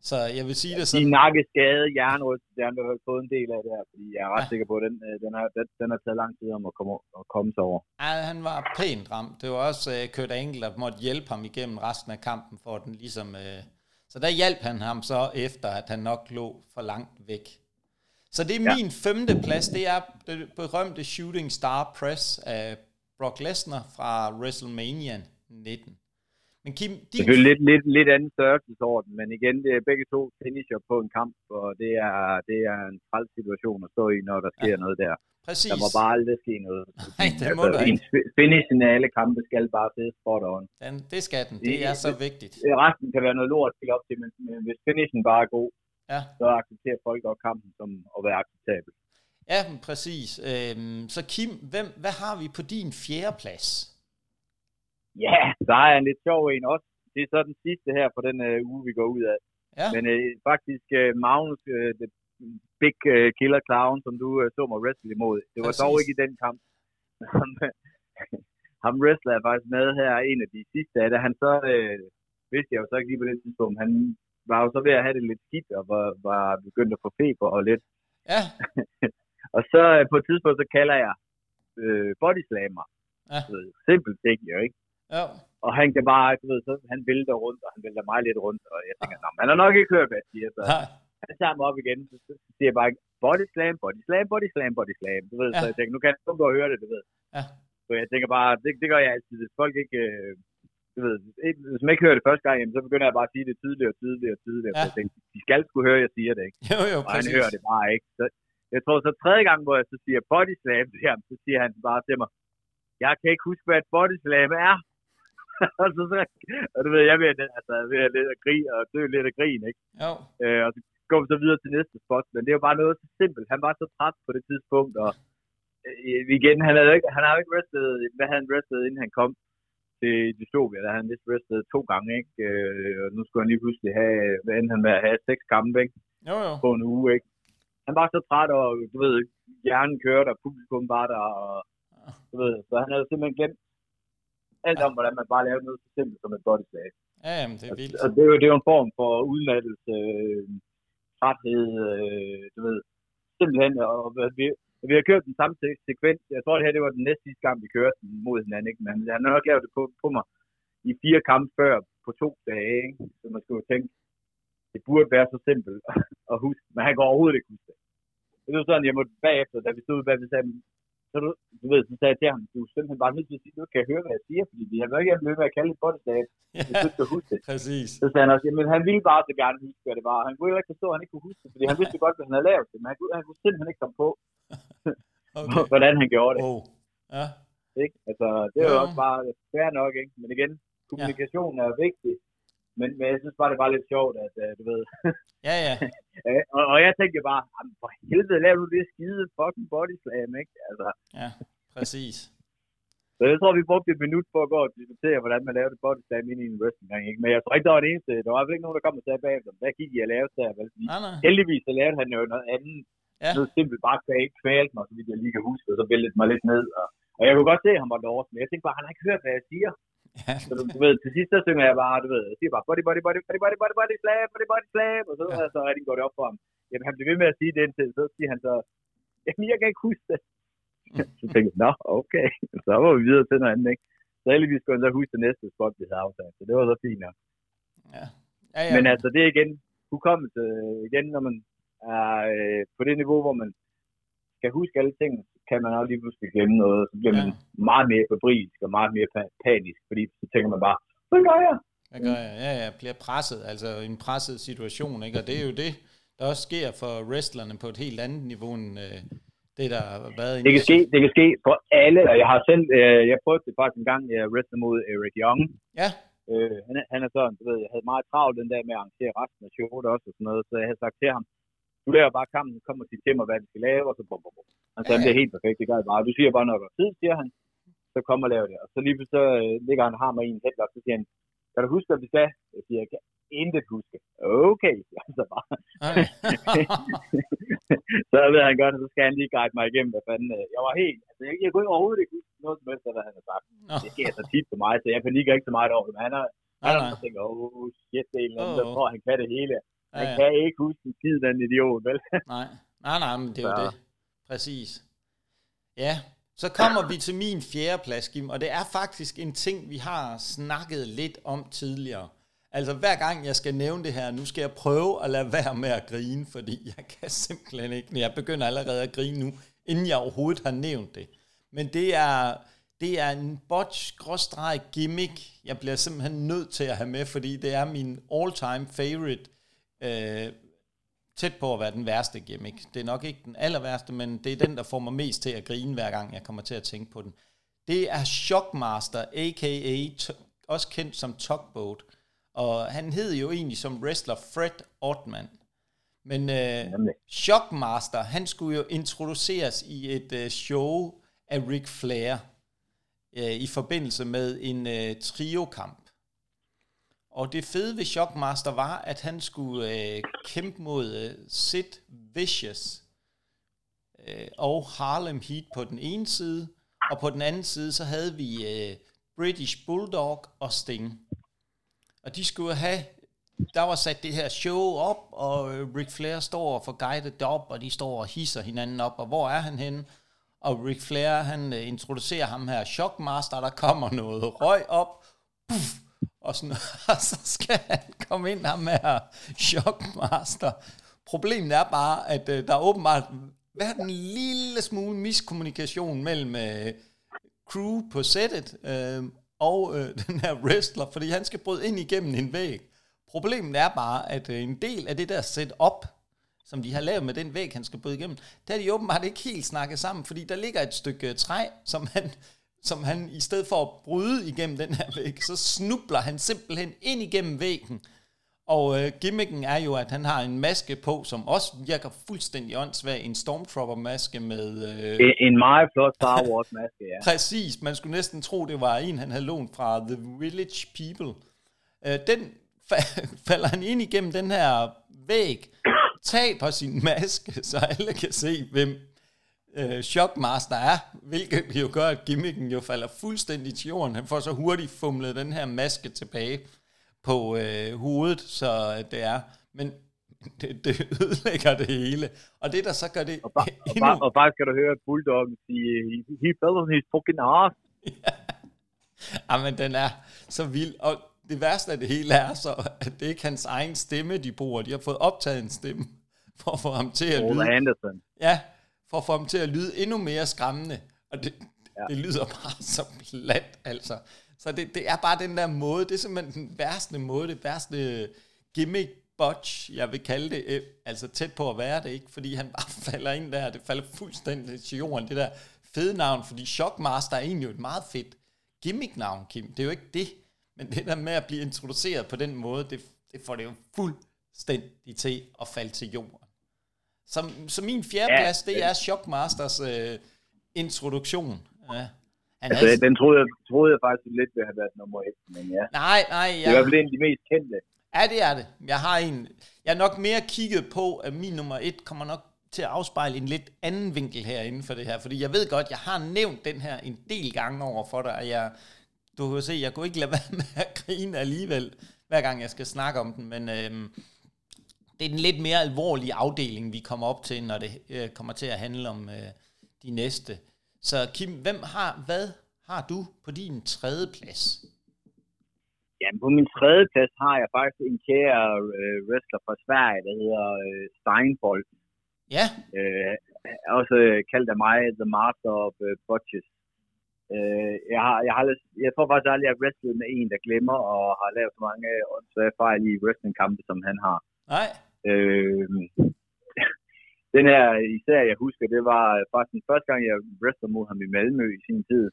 Så jeg vil sige det sådan... De nakkeskade, hjernerystelse, det har han fået en del af det her, fordi jeg er ret ja. sikker på, at den, øh, den, har, den, den har taget lang tid om at komme, at komme sig over. Ja, han var pænt ramt. Det var også uh, Kurt Angle, der måtte hjælpe ham igennem resten af kampen, for den ligesom... Uh... Så der hjalp han ham så efter, at han nok lå for langt væk. Så det er ja. min femte plads. Det er det berømte Shooting Star Press af Brock Lesnar fra WrestleMania 19. Men Kim, din... Selvfølgelig lidt, lidt, lidt anden størrelsesorden, men igen, det er begge to finisher på en kamp, og det er, det er en træls situation at stå i, når der sker ja. noget der. Præcis. Der må bare aldrig ske noget. Nej, det må altså, ikke. En finishen af alle kampe skal bare se spot on. Den, det skal den. Det er så vigtigt. Resten kan være noget lort til op til, men, men hvis finishen bare er god, ja. så accepterer folk også kampen som at være acceptabel. Ja, præcis. Øhm, så Kim, hvem, hvad har vi på din fjerde plads? Ja, der er en lidt sjov en også. Det er så den sidste her for den uh, uge, vi går ud af. Ja. Men uh, faktisk uh, Magnus, uh, the big uh, killer clown, som du uh, så mig wrestle imod, det var Præcis. dog ikke i den kamp. ham, ham wrestler jeg faktisk med her, en af de sidste af det. Han så, uh, vidste jeg jo så ikke lige på det tidspunkt, han var jo så ved at have det lidt skidt, og var, var begyndt at få feber og lidt. Ja. og så uh, på et tidspunkt, så kalder jeg uh, bodyslammer. Ja. Simpelt ting, jo ikke? Ja. Og han kan bare, du ved, så han vælter rundt, og han vælter mig lidt rundt, og jeg tænker, ja. han har nok ikke hørt, hvad jeg siger, så ja. han tager mig op igen, så, siger jeg bare, body slam, body slam, body slam, body slam, du ved, ja. så jeg tænker, nu kan jeg gå og høre det, du ved. Ja. Så jeg tænker bare, det, det gør jeg altid, hvis folk ikke, øh, du ved, hvis man ikke hører det første gang, så begynder jeg bare at sige det tydeligere og tydeligere og tydeligere, ja. så jeg tænker, de skal skulle høre, at jeg siger det, ikke? Jo, jo, og han hører det bare ikke. Så, jeg tror så tredje gang, hvor jeg så siger body slam til ham, så siger han bare til mig, jeg kan ikke huske, hvad et body slam er. og, så, så, og du ved, jeg vil, altså, jeg vil lidt af grin, og dø lidt af grin, ikke? Jo. Øh, og så går vi så videre til næste spot, men det er jo bare noget så simpelt. Han var så træt på det tidspunkt, og øh, igen, han havde ikke, han har ikke wrestlet, hvad havde han wrestlet, inden han kom til Dystopia, der havde han vist wrestlet to gange, ikke? Øh, og nu skulle han lige pludselig have, hvad endte han med at have seks kampe, ikke? Jo, jo. På en uge, ikke? Han var så træt, og du ved, hjernen kørte, og publikum var der, og du ved, så han havde simpelthen glemt alt om, hvordan man bare laver noget så simpelt som et body slam. Ja, jamen, det er vildt. Og, og det, er jo, det er jo en form for udmattelse, øh, træthed, øh, du ved, simpelthen, og, og vi, vi har kørt den samme sekvens. Jeg tror, det her det var den næste sidste gang, vi kørte den mod hinanden, ikke? men han har nok lavet det på, på mig i fire kampe før på to dage, ikke? så man skulle tænke, det burde være så simpelt at huske, men han går overhovedet ikke huske det. Det var sådan, jeg måtte bagefter, da vi stod bag, vi sagde, så du, du ved, så sagde jeg til ham, du er simpelthen bare nødt til at sige, du kan høre, hvad jeg siger, fordi jeg vil ikke blive med at kalde det bodystat, hvis du huske det. Præcis. Så sagde han også, jamen han ville bare så gerne huske, hvad det var. Han kunne ikke forstå, at han ikke kunne huske det, fordi han vidste godt, hvad han havde lavet det, men han kunne, han kunne simpelthen ikke komme på, okay. hvordan han gjorde det. Oh. Ja. Ikke? Altså, det er jo også bare fair nok, ikke? Men igen, kommunikation ja. er vigtig, men, men jeg synes bare, det var lidt sjovt, at uh, du ved... ja, ja. og, og, jeg tænkte bare, for helvede, lav du det skide fucking body slam, ikke? Altså. Ja, præcis. Så jeg tror, vi brugte et minut på at gå og diskutere, hvordan man lavede body slam ind i en wrestling gang, ikke? Men jeg tror ikke, der var det eneste. Der var ikke nogen, der kom og sagde bagefter, hvad gik I at lave der? Vel? Nej, nej. Heldigvis så lavede han jo noget andet Ja. Noget simpelt bare kvalte mig, så vidt jeg lige kan huske, og så væltede mig lidt ned. Og, og jeg kunne godt se, at han var dårlig, men jeg tænkte bare, han har ikke hørt, hvad jeg siger. Ja. Så du, du, ved, til sidst så synger jeg bare, du ved, jeg siger bare, body, body, body, body, body, body, body, slap, body, body, slap, og så, ja. så rigtig går det op for ham. Jamen, han bliver ved med at sige det indtil, så siger han så, jamen, jeg kan ikke huske det. så tænkte jeg, nå, okay, så var vi videre til noget andet, ikke? Så heldigvis skulle han så huske det næste spot, vi havde aftalt, så det var så fint nok. Ja. Ja, ja. Men altså, det er igen, hukommelse igen, når man er øh, på det niveau, hvor man skal huske alle ting, kan man også lige pludselig glemme noget, så bliver ja. man meget mere febrilsk og meget mere panisk, fordi så tænker man bare, hvad gør jeg? Hvad gør jeg? Ja, ja, bliver presset, altså en presset situation, ikke? Og det er jo det, der også sker for wrestlerne på et helt andet niveau end øh, det, der har været... Det kan, ske, det kan ske for alle, og jeg har selv, øh, jeg prøvede det faktisk en gang, jeg wrestlede mod Eric Young. Ja. Øh, han, han er sådan, du ved, jeg havde meget travlt den der med at arrangere resten af showet også og sådan noget, så jeg havde sagt til ham, du laver bare kampen, kommer og siger til mig, hvad vi skal lave, og så bum, bum, bum. Han sagde, ja, ja. det er helt perfekt, det gør jeg bare. Du siger bare, når du har tid, siger han, så kom og lav det. Og så lige så øh, ligger han har mig i en headlock, så siger han, kan du huske, hvad vi sagde? Jeg siger, jeg kan intet huske. Okay, altså bare. så ved han godt, at så skal han lige guide mig igennem, hvad fanden. Øh, jeg var helt, altså jeg, jeg kunne overhovedet ikke huske noget som helst, hvad han har sagt. Det sker så tit for mig, så jeg panikker ikke så meget over det, men han har, han har tænkt, oh shit, det er en eller anden, der tror, han kan det hele. Han ja, ja. kan ikke huske en skid, den idiot, vel? nej, nej, nej, men det er jo det. Præcis. Ja, så kommer vi til min fjerde plads, Kim, og det er faktisk en ting, vi har snakket lidt om tidligere. Altså hver gang jeg skal nævne det her, nu skal jeg prøve at lade være med at grine, fordi jeg kan simpelthen ikke, jeg begynder allerede at grine nu, inden jeg overhovedet har nævnt det. Men det er, det er en botch gimmick, jeg bliver simpelthen nødt til at have med, fordi det er min all-time favorite øh, tæt på at være den værste gimmick. Det er nok ikke den aller værste, men det er den, der får mig mest til at grine, hver gang jeg kommer til at tænke på den. Det er Shockmaster, a.k.a. også kendt som Tugboat. Og han hed jo egentlig som wrestler Fred Ortman. Men uh, Shockmaster, han skulle jo introduceres i et uh, show af Ric Flair uh, i forbindelse med en uh, triokamp. Og det fede ved Shockmaster var, at han skulle øh, kæmpe mod øh, Sid Vicious øh, og Harlem Heat på den ene side, og på den anden side, så havde vi øh, British Bulldog og Sting. Og de skulle have, der var sat det her show op, og øh, Ric Flair står og får guidet op, og de står og hisser hinanden op, og hvor er han henne? Og Ric Flair, han øh, introducerer ham her, Shockmaster, der kommer noget røg op, puff, og, sådan, og så skal han komme ind her med Shockmaster. Problemet er bare, at øh, der er åbenbart været en lille smule miskommunikation mellem øh, crew på sættet øh, og øh, den her wrestler, fordi han skal bryde ind igennem en væg. Problemet er bare, at øh, en del af det der setup, som de har lavet med den væg, han skal bryde igennem, der er de åbenbart ikke helt snakket sammen, fordi der ligger et stykke træ, som han som han i stedet for at bryde igennem den her væg, så snubler han simpelthen ind igennem væggen. Og øh, gimmicken er jo, at han har en maske på, som også virker fuldstændig åndssvag. En Stormtrooper-maske med... Øh, en, en meget flot Star Wars-maske, ja. Præcis. Man skulle næsten tro, det var en, han havde lånt fra The Village People. Øh, den falder han ind igennem den her væg, taber sin maske, så alle kan se, hvem øh, Shockmaster er, hvilket jo gør, at gimmicken jo falder fuldstændig til jorden. Han får så hurtigt fumlet den her maske tilbage på øh, hovedet, så det er. Men det, det ødelægger det hele. Og det, der så gør det og bare, endnu... Og bare, og bare skal du høre Bulldoggen sige, he fell on his fucking ass. ja. Jamen, den er så vild. Og det værste af det hele er så, at det ikke er hans egen stemme, de bruger. De har fået optaget en stemme for at få ham til at lyde. Anderson. Ja, for at få ham til at lyde endnu mere skræmmende. Og det, ja. det lyder bare så plat, altså. Så det, det er bare den der måde, det er simpelthen den værste måde, det værste gimmick botch, jeg vil kalde det, øh, altså tæt på at være det, ikke? Fordi han bare falder ind der, det falder fuldstændig til jorden, det der fede navn, fordi Shockmaster er egentlig jo et meget fedt gimmick-navn, Kim. Det er jo ikke det, men det der med at blive introduceret på den måde, det, det får det jo fuldstændig til at falde til jorden. Så, så min fjerde ja, plads, det er Shockmasters øh, introduktion. Ja. Han altså, havde... den troede jeg, troede jeg faktisk lidt ville have været nummer et, men ja. Nej, nej. Ja. Det er i hvert fald en af de mest kendte. Ja, det er det. Jeg har en... Jeg har nok mere kigget på, at min nummer et kommer nok til at afspejle en lidt anden vinkel herinde for det her, fordi jeg ved godt, jeg har nævnt den her en del gange over for dig, og jeg, du kan se, jeg kunne ikke lade være med at grine alligevel, hver gang jeg skal snakke om den, men øhm, det er den lidt mere alvorlige afdeling, vi kommer op til, når det øh, kommer til at handle om øh, de næste. Så Kim, hvem har, hvad har du på din tredje plads? Jamen, på min tredje plads har jeg faktisk en kære øh, wrestler fra Sverige, der hedder øh, Steinbold. Ja. Øh, også kaldt af mig The Master of øh, Botches. Øh, jeg, har, jeg, har, jeg tror faktisk aldrig, at jeg har wrestlet med en, der glemmer og har lavet så mange åndssvage fejl i wrestlingkampe, som han har. Nej. Øh, den her især, jeg husker, det var faktisk den første gang, jeg wrestlede mod ham i Malmø i sin tid.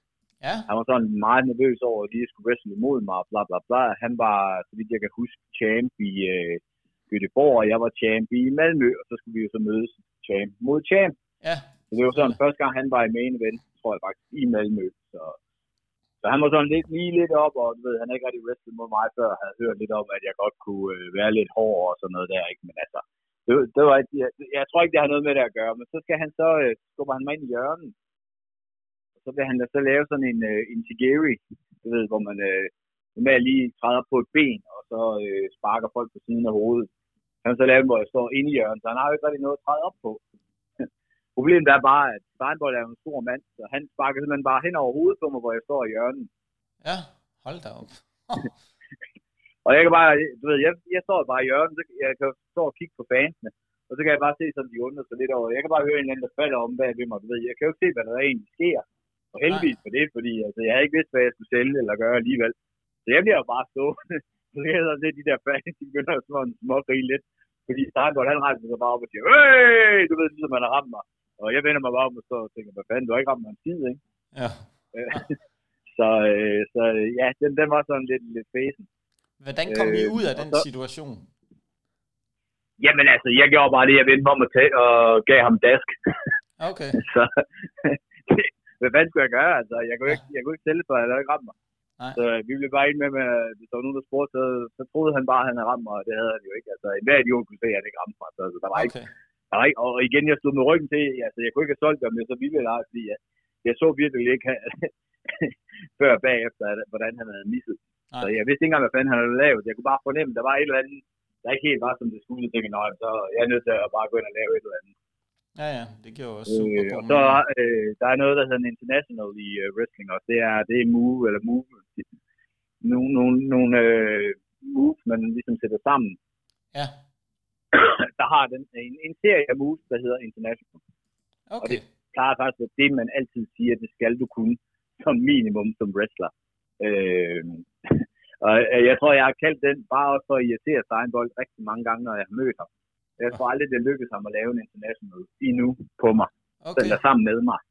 Ja. Han var sådan meget nervøs over, at lige skulle wrestle imod mig, bla bla bla. Han var, så vidt jeg kan huske, champ i øh, Göteborg, og jeg var champ i Malmø, og så skulle vi jo så mødes champ mod champ. Ja. Så det var sådan, første gang han var i main event, tror jeg faktisk, i Malmø. Så, så han var sådan lidt lige lidt op, og du ved, han er ikke rigtig wrestlet mod mig før, havde hørt lidt om, at jeg godt kunne øh, være lidt hård og sådan noget der, ikke? Men altså, det, det var, jeg, jeg tror ikke, det har noget med det at gøre, men så skal han så, øh, skubber han mig ind i hjørnet, så vil han da så lave sådan en, øh, en tigeri, du ved, hvor man øh, normalt lige træder på et ben, og så øh, sparker folk på siden af hovedet. Han så lave hvor jeg står inde i hjørnet, så han har jo ikke rigtig noget at træde op på. Problemet er bare, at Steinbold er en stor mand, så han sparker simpelthen bare hen over hovedet på mig, hvor jeg står i hjørnet. Ja, hold da op. og jeg kan bare, du ved, jeg, jeg står bare i hjørnet, så jeg kan stå og kigge på fansene, og så kan jeg bare se, sådan de undrer sig lidt over. Jeg kan bare høre en eller anden, der falder om bag ved mig, du ved. Jeg kan jo ikke se, hvad der egentlig sker. Og heldigvis for det, fordi altså, jeg havde ikke vidst, hvad jeg skulle sælge eller gøre alligevel. Så jeg bliver jo bare stående. Så jeg hedder det, de der fans, de begynder at sådan lidt. Fordi Steinbold, han rejser sig bare op og siger, Øj! Du ved, ligesom man har ramt mig. Og jeg vender mig bare om og så tænker, hvad fanden, du har ikke ramt mig en tid, ikke? Ja. så, øh, så ja, den, den var sådan lidt, lidt fæsen. Hvordan kom I ud af den så, situation? Jamen altså, jeg gjorde bare det, jeg vendte mig om og, tæ- og gav ham dask. Okay. så hvad fanden skulle jeg gøre? Altså, jeg kunne ikke, jeg kunne ikke sælge for, at han havde ikke ramt mig. Nej. Så vi blev bare ind med, med hvis der var nogen, der spurgte, så, så troede han bare, at han havde ramt mig, og det havde han jo ikke. Altså, enhver idiot kunne se, at han ikke ramte mig. Så altså, der var okay. ikke, ikke, og igen, jeg stod med ryggen til, altså, jeg kunne ikke have solgt det, om jeg så ville eller ej, fordi jeg, jeg så virkelig ikke før bagefter, hvordan han havde misset. Nej. Så jeg vidste ikke engang, hvad fanden han havde lavet. Jeg kunne bare fornemme, at der var et eller andet, der ikke helt var, som det skulle. Jeg tænkte, nej, så jeg er nødt til at bare gå ind og lave et eller andet. Ja, ja, det gjorde også super øh, Og så øh, der er noget, der hedder international i uh, wrestling også. Det er, det er move, eller move. Nogle, nogle, nogle uh, moves, man ligesom sætter sammen. Ja. der har den, en, en serie af moves, der hedder international. Okay. Og det plejer faktisk at det, man altid siger, det skal du kunne som minimum som wrestler. Øh, og jeg tror, jeg har kaldt den bare også for at irritere Steinbold rigtig mange gange, når jeg har mødt ham. Jeg tror aldrig, det lykkedes ham at lave en international endnu på mig. Okay. Eller sammen med mig.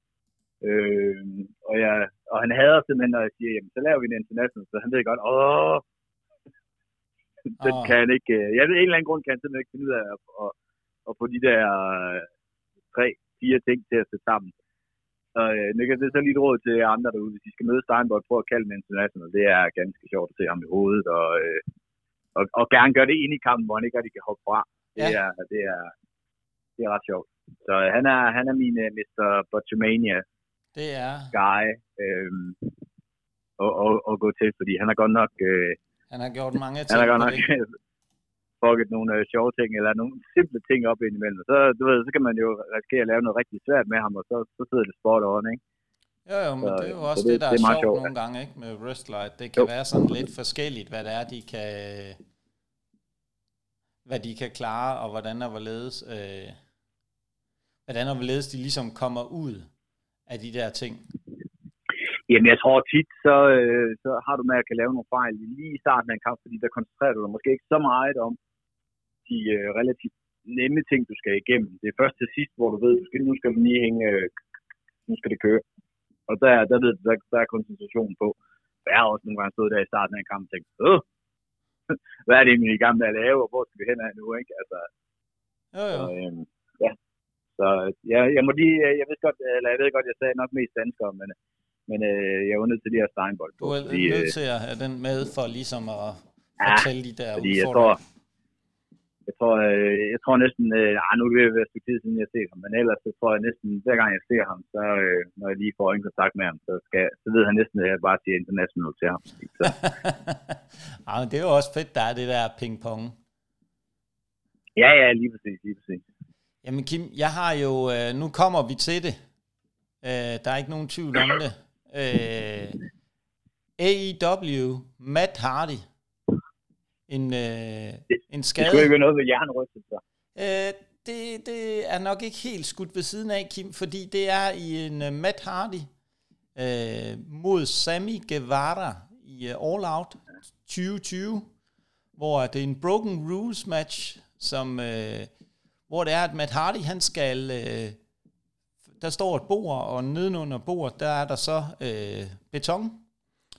Øh, og, jeg, og han hader simpelthen, når jeg siger, jamen, så laver vi en international, så han ved godt, åh, den Ah. kan han ikke, øh, jeg ved, en eller anden grund kan han simpelthen ikke finde ud af at, at, at få de der øh, tre, fire ting til at sætte sammen. Så øh, det er så lige et råd til andre derude, hvis I skal møde Steinbold, prøv at kalde den international. Det er ganske sjovt at se ham i hovedet, og, øh, og, og gerne gøre det ind i kampen, hvor han ikke rigtig kan hoppe fra. Det, Ja. er, det, er, det er ret sjovt. Så øh, han er, han er min uh, Mr. Botchamania Det er, guy øh, at, at, at gå til, fordi han har godt nok... Øh, han har gjort mange han ting har godt nok det. fucket nogle øh, sjove ting, eller nogle simple ting op indimellem. Så, du ved, så kan man jo risikere at lave noget rigtig svært med ham, og så, så sidder det spot on, ikke? Jo, jo, men Så- det er jo så også det- det, der det er, er meget sjovt sjovt, nogle gange, ikke, med wrestler, det kan Jo. være sådan lidt forskelligt, hvad det er, de kan, hvad de kan klare, og hvordan og hvorledes, øh, hvordan og hvorledes de ligesom kommer ud af de der ting. Jamen, jeg tror tit, så, øh, så har du med at kan lave nogle fejl lige i starten af en kamp, fordi der koncentrerer du dig måske ikke så meget om de øh, relativt nemme ting, du skal igennem. Det er først til sidst, hvor du ved, du skal, nu skal du lige hænge, øh, nu skal det køre. Og der, der, ved, der, der er koncentrationen på. Jeg har også nogle gange stået der i starten af en kamp og tænkt, Åh, hvad er det egentlig, vi er i gang med at lave, og hvor skal vi hen af nu, ikke? Altså, Jo, jo. så, øhm, ja. Så ja, jeg må lige, jeg ved godt, eller jeg ved godt, jeg sagde nok mest danskere, men, men øh, jeg var nødt til lige at Steinbold på. Du er nødt til at have den med for ligesom at Ja, fortælle de der fordi jeg tror, Jeg tror, øh, jeg tror næsten, øh, ah, nu er det være et tid siden, jeg ser ham, men ellers så tror jeg næsten, hver gang jeg ser ham, så øh, når jeg lige får en kontakt med ham, så, skal, så ved han næsten, at jeg bare siger international til ham. Så. ja, men det er jo også fedt, der er det der ping-pong. Ja, ja, lige præcis, lige præcis. Jamen Kim, jeg har jo, øh, nu kommer vi til det. Øh, der er ikke nogen tvivl om det. Øh, AEW, Matt Hardy, en, øh, en skade. Det skulle ikke være noget ved hjernerystelser. Øh, det, det er nok ikke helt skudt ved siden af, Kim, fordi det er i en uh, Matt Hardy øh, mod Sammy Guevara i uh, All Out 2020, hvor det er en Broken Rules match, som, øh, hvor det er, at Matt Hardy, han skal, øh, der står et bord, og nedenunder bordet, der er der så øh, beton,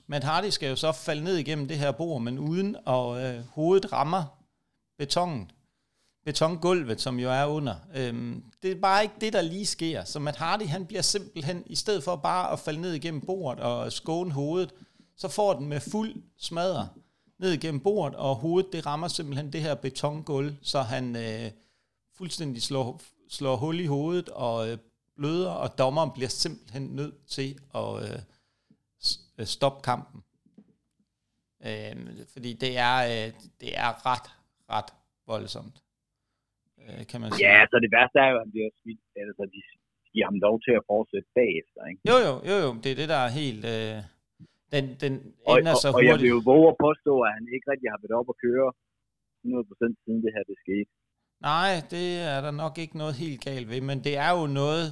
Matt Hardy skal jo så falde ned igennem det her bord, men uden at øh, hovedet rammer betongen. Betongulvet, som jo er under. Øhm, det er bare ikke det, der lige sker. Så Matt Hardy, han bliver simpelthen, i stedet for bare at falde ned igennem bordet og skåne hovedet, så får den med fuld smadre ned igennem bordet, og hovedet det rammer simpelthen det her betongulv, så han øh, fuldstændig slår, slår hul i hovedet og øh, bløder, og dommeren bliver simpelthen nødt til at øh, Øh, stoppe kampen. Øh, fordi det er, øh, det er ret, ret voldsomt. Øh, kan man sige. Ja, så det værste er jo, at han bliver smidt, altså de giver ham lov til at fortsætte bagefter, ikke? Jo, jo, jo, jo, det er det, der er helt... Øh, den, den ender og, så hurtigt. Og jeg vil jo våge at påstå, at han ikke rigtig har været op at køre 100% siden det her, det skete. Nej, det er der nok ikke noget helt galt ved, men det er jo noget,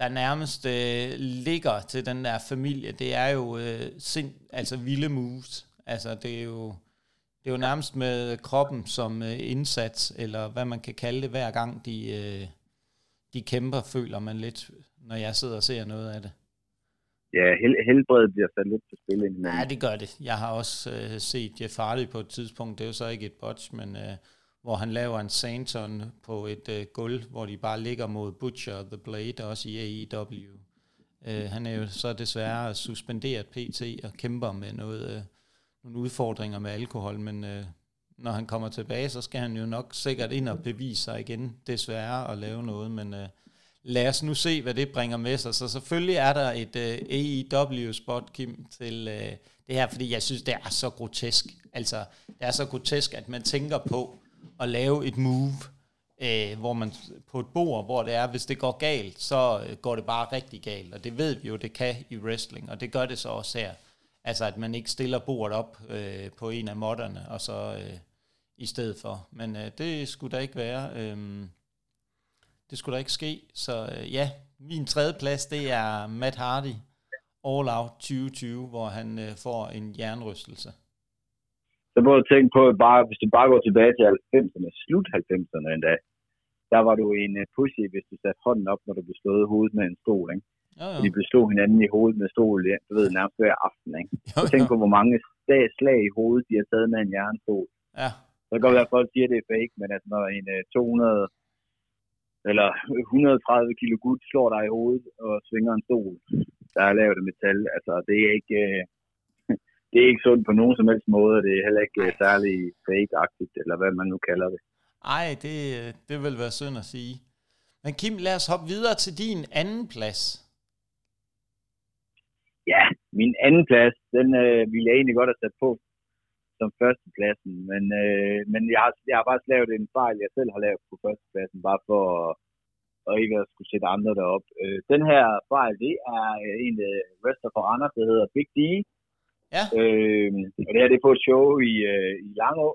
der nærmest øh, ligger til den der familie, det er jo øh, sind, altså vilde moves. Altså det er jo det er jo nærmest med kroppen som øh, indsats, eller hvad man kan kalde det, hver gang de, øh, de kæmper, føler man lidt, når jeg sidder og ser noget af det. Ja, hel- helbredet bliver sat lidt på spil indimellem. Ja, det gør det. Jeg har også øh, set Jeff Hardy på et tidspunkt, det er jo så ikke et botch, men øh, hvor han laver en Santon på et øh, gulv, hvor de bare ligger mod Butcher The Blade, også i AEW. Øh, han er jo så desværre suspenderet PT og kæmper med noget, øh, nogle udfordringer med alkohol, men øh, når han kommer tilbage, så skal han jo nok sikkert ind og bevise sig igen, desværre, og lave noget, men øh, lad os nu se, hvad det bringer med sig. Så selvfølgelig er der et øh, AEW-spot, Kim, til øh, det her, fordi jeg synes, det er så grotesk. Altså, det er så grotesk, at man tænker på, at lave et move, øh, hvor man på et bord, hvor det er, hvis det går galt, så øh, går det bare rigtig galt. Og det ved vi jo, det kan i wrestling, og det gør det så også her. Altså, at man ikke stiller bordet op øh, på en af modderne, og så øh, i stedet for. Men øh, det skulle der ikke være. Øh, det skulle der ikke ske. Så øh, ja, min tredje plads, det er Matt Hardy, All Out 2020, hvor han øh, får en jernrystelse så må du tænke på, at bare, hvis du bare går tilbage til 90'erne, slut 90'erne endda, der var du en uh, pussy, hvis du satte hånden op, når du blev slået i hovedet med en stol, ikke? Jo, jo. De blev slået hinanden i hovedet med stol, ja, du ved, nærmest hver aften, ikke? Jo, jo. Tænk på, hvor mange slag, slag i hovedet, de har taget med en jernstol. Ja. Så kan godt være, at folk siger, at det er fake, men altså, når en uh, 200 eller 130 kilo gud slår dig i hovedet og svinger en stol, der er lavet af metal, altså det er ikke, uh, det er ikke sundt på nogen som helst måde, det er heller ikke Ej. særlig fake-agtigt, eller hvad man nu kalder det. Nej, det, det vil være synd at sige. Men Kim, lad os hoppe videre til din anden plads. Ja, min anden plads, den øh, ville jeg egentlig godt have sat på som førstepladsen, men, øh, men jeg, har, jeg har faktisk lavet en fejl, jeg selv har lavet på førstepladsen, bare for at, og ikke at skulle sætte andre derop. Øh, den her fejl, det er en øh, wrestler fra Anders, der hedder Big D, Ja. Øh, og det her det er på et show i, øh, i Langå.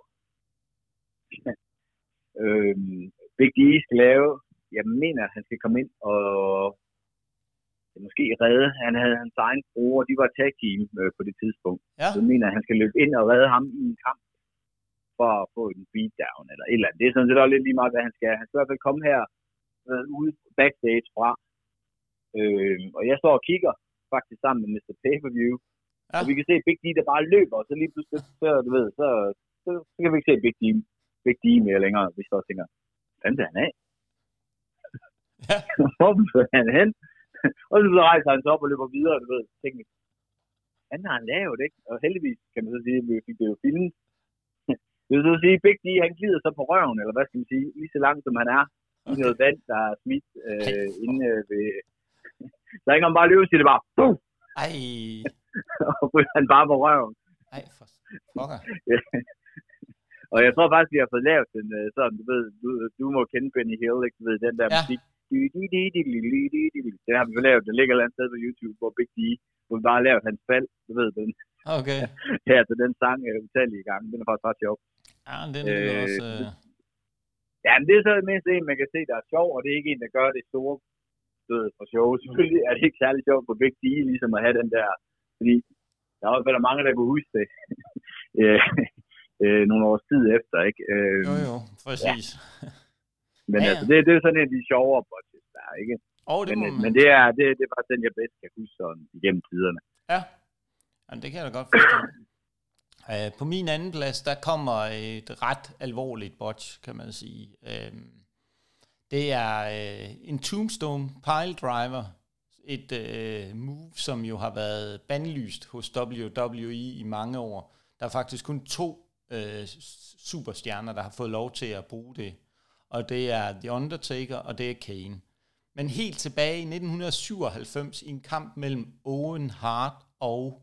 øh, Big D skal lave, jeg mener, han skal komme ind og måske redde. Han havde hans egen bror, de var tag team øh, på det tidspunkt. Ja. Så jeg mener, at han skal løbe ind og redde ham i en kamp for at få en beatdown eller et eller andet. Det er sådan set også lidt lige meget, hvad han skal. Han skal i hvert fald komme her øh, ude backstage fra. Øh, og jeg står og kigger faktisk sammen med Mr. Pay-Per-View, Ja. Og vi kan se Big D, der bare løber, og så lige pludselig, så, du ved, så, så, så kan vi ikke se Big D, Big D mere længere. Vi står og tænker, hvad er han af? Ja. Hvor er han hen? og så, rejser han sig op og løber videre, du ved, tænker, hvad har han lavet, ikke? Og heldigvis, kan man så sige, at vi fik det jo filmet. Det vil så sige, Big D, han glider så på røven, eller hvad skal man sige, lige så langt som han er. I noget vand, der er smidt øh, inde øh, ved... Så ikke han bare løber, siger det bare, Buh! Ej, og ryger han bare på røven. ej, for fucker. Og jeg tror faktisk, vi har fået lavet den øh, sådan, du ved, du, du må kende Benny Hill, ikke? Du ved, den der Ja. musik. Det har vi lavet, den ligger et eller andet sted på YouTube, hvor Big D, hvor vi bare har lavet hans fald, du ved, den Okay. her til den sang øh, utallige gange. Den er faktisk ret sjov. Ja, den lyder Øh, også... Øh, Ja, men det er så det mindste en, man kan se, der er sjov, og det er ikke en, der gør det store død for sjov. Selvfølgelig er det ikke særlig sjovt på Big D, ligesom at have den der, fordi der er også mange, der kunne huske det øh, øh, nogle års tid efter, ikke? Øh, jo, jo, præcis. Men Ja, ja. altså, det, det er sådan en af de sjovere budgets, der er, ikke? Og det Men, øh, man... men det er, det, det er faktisk den, jeg bedst kan huske sådan igennem tiderne. Ja, Jamen, det kan jeg da godt forstå. Uh, på min anden plads, der kommer et ret alvorligt botch, kan man sige. Uh, det er en Tombstone Pile Driver, et øh, move, som jo har været bandlyst hos WWE i mange år. Der er faktisk kun to øh, superstjerner, der har fået lov til at bruge det. Og det er The Undertaker, og det er Kane. Men helt tilbage i 1997 i en kamp mellem Owen Hart og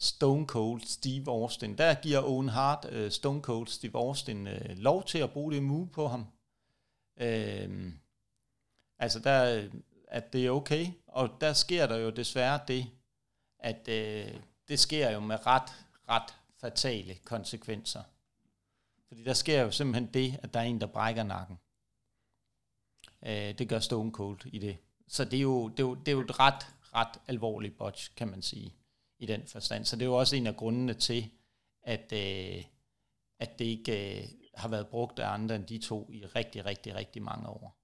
Stone Cold Steve Austin. Der giver Owen Hart øh, Stone Cold Steve Austin øh, lov til at bruge det move på ham. Øh, altså der, øh, at det er okay. Og der sker der jo desværre det, at uh, det sker jo med ret, ret fatale konsekvenser. Fordi der sker jo simpelthen det, at der er en, der brækker nakken. Uh, det gør Stone Cold i det. Så det er jo, det er jo, det er jo et ret, ret alvorligt botch, kan man sige i den forstand. Så det er jo også en af grundene til, at, øh, at det ikke øh, har været brugt af andre end de to i rigtig, rigtig, rigtig mange år.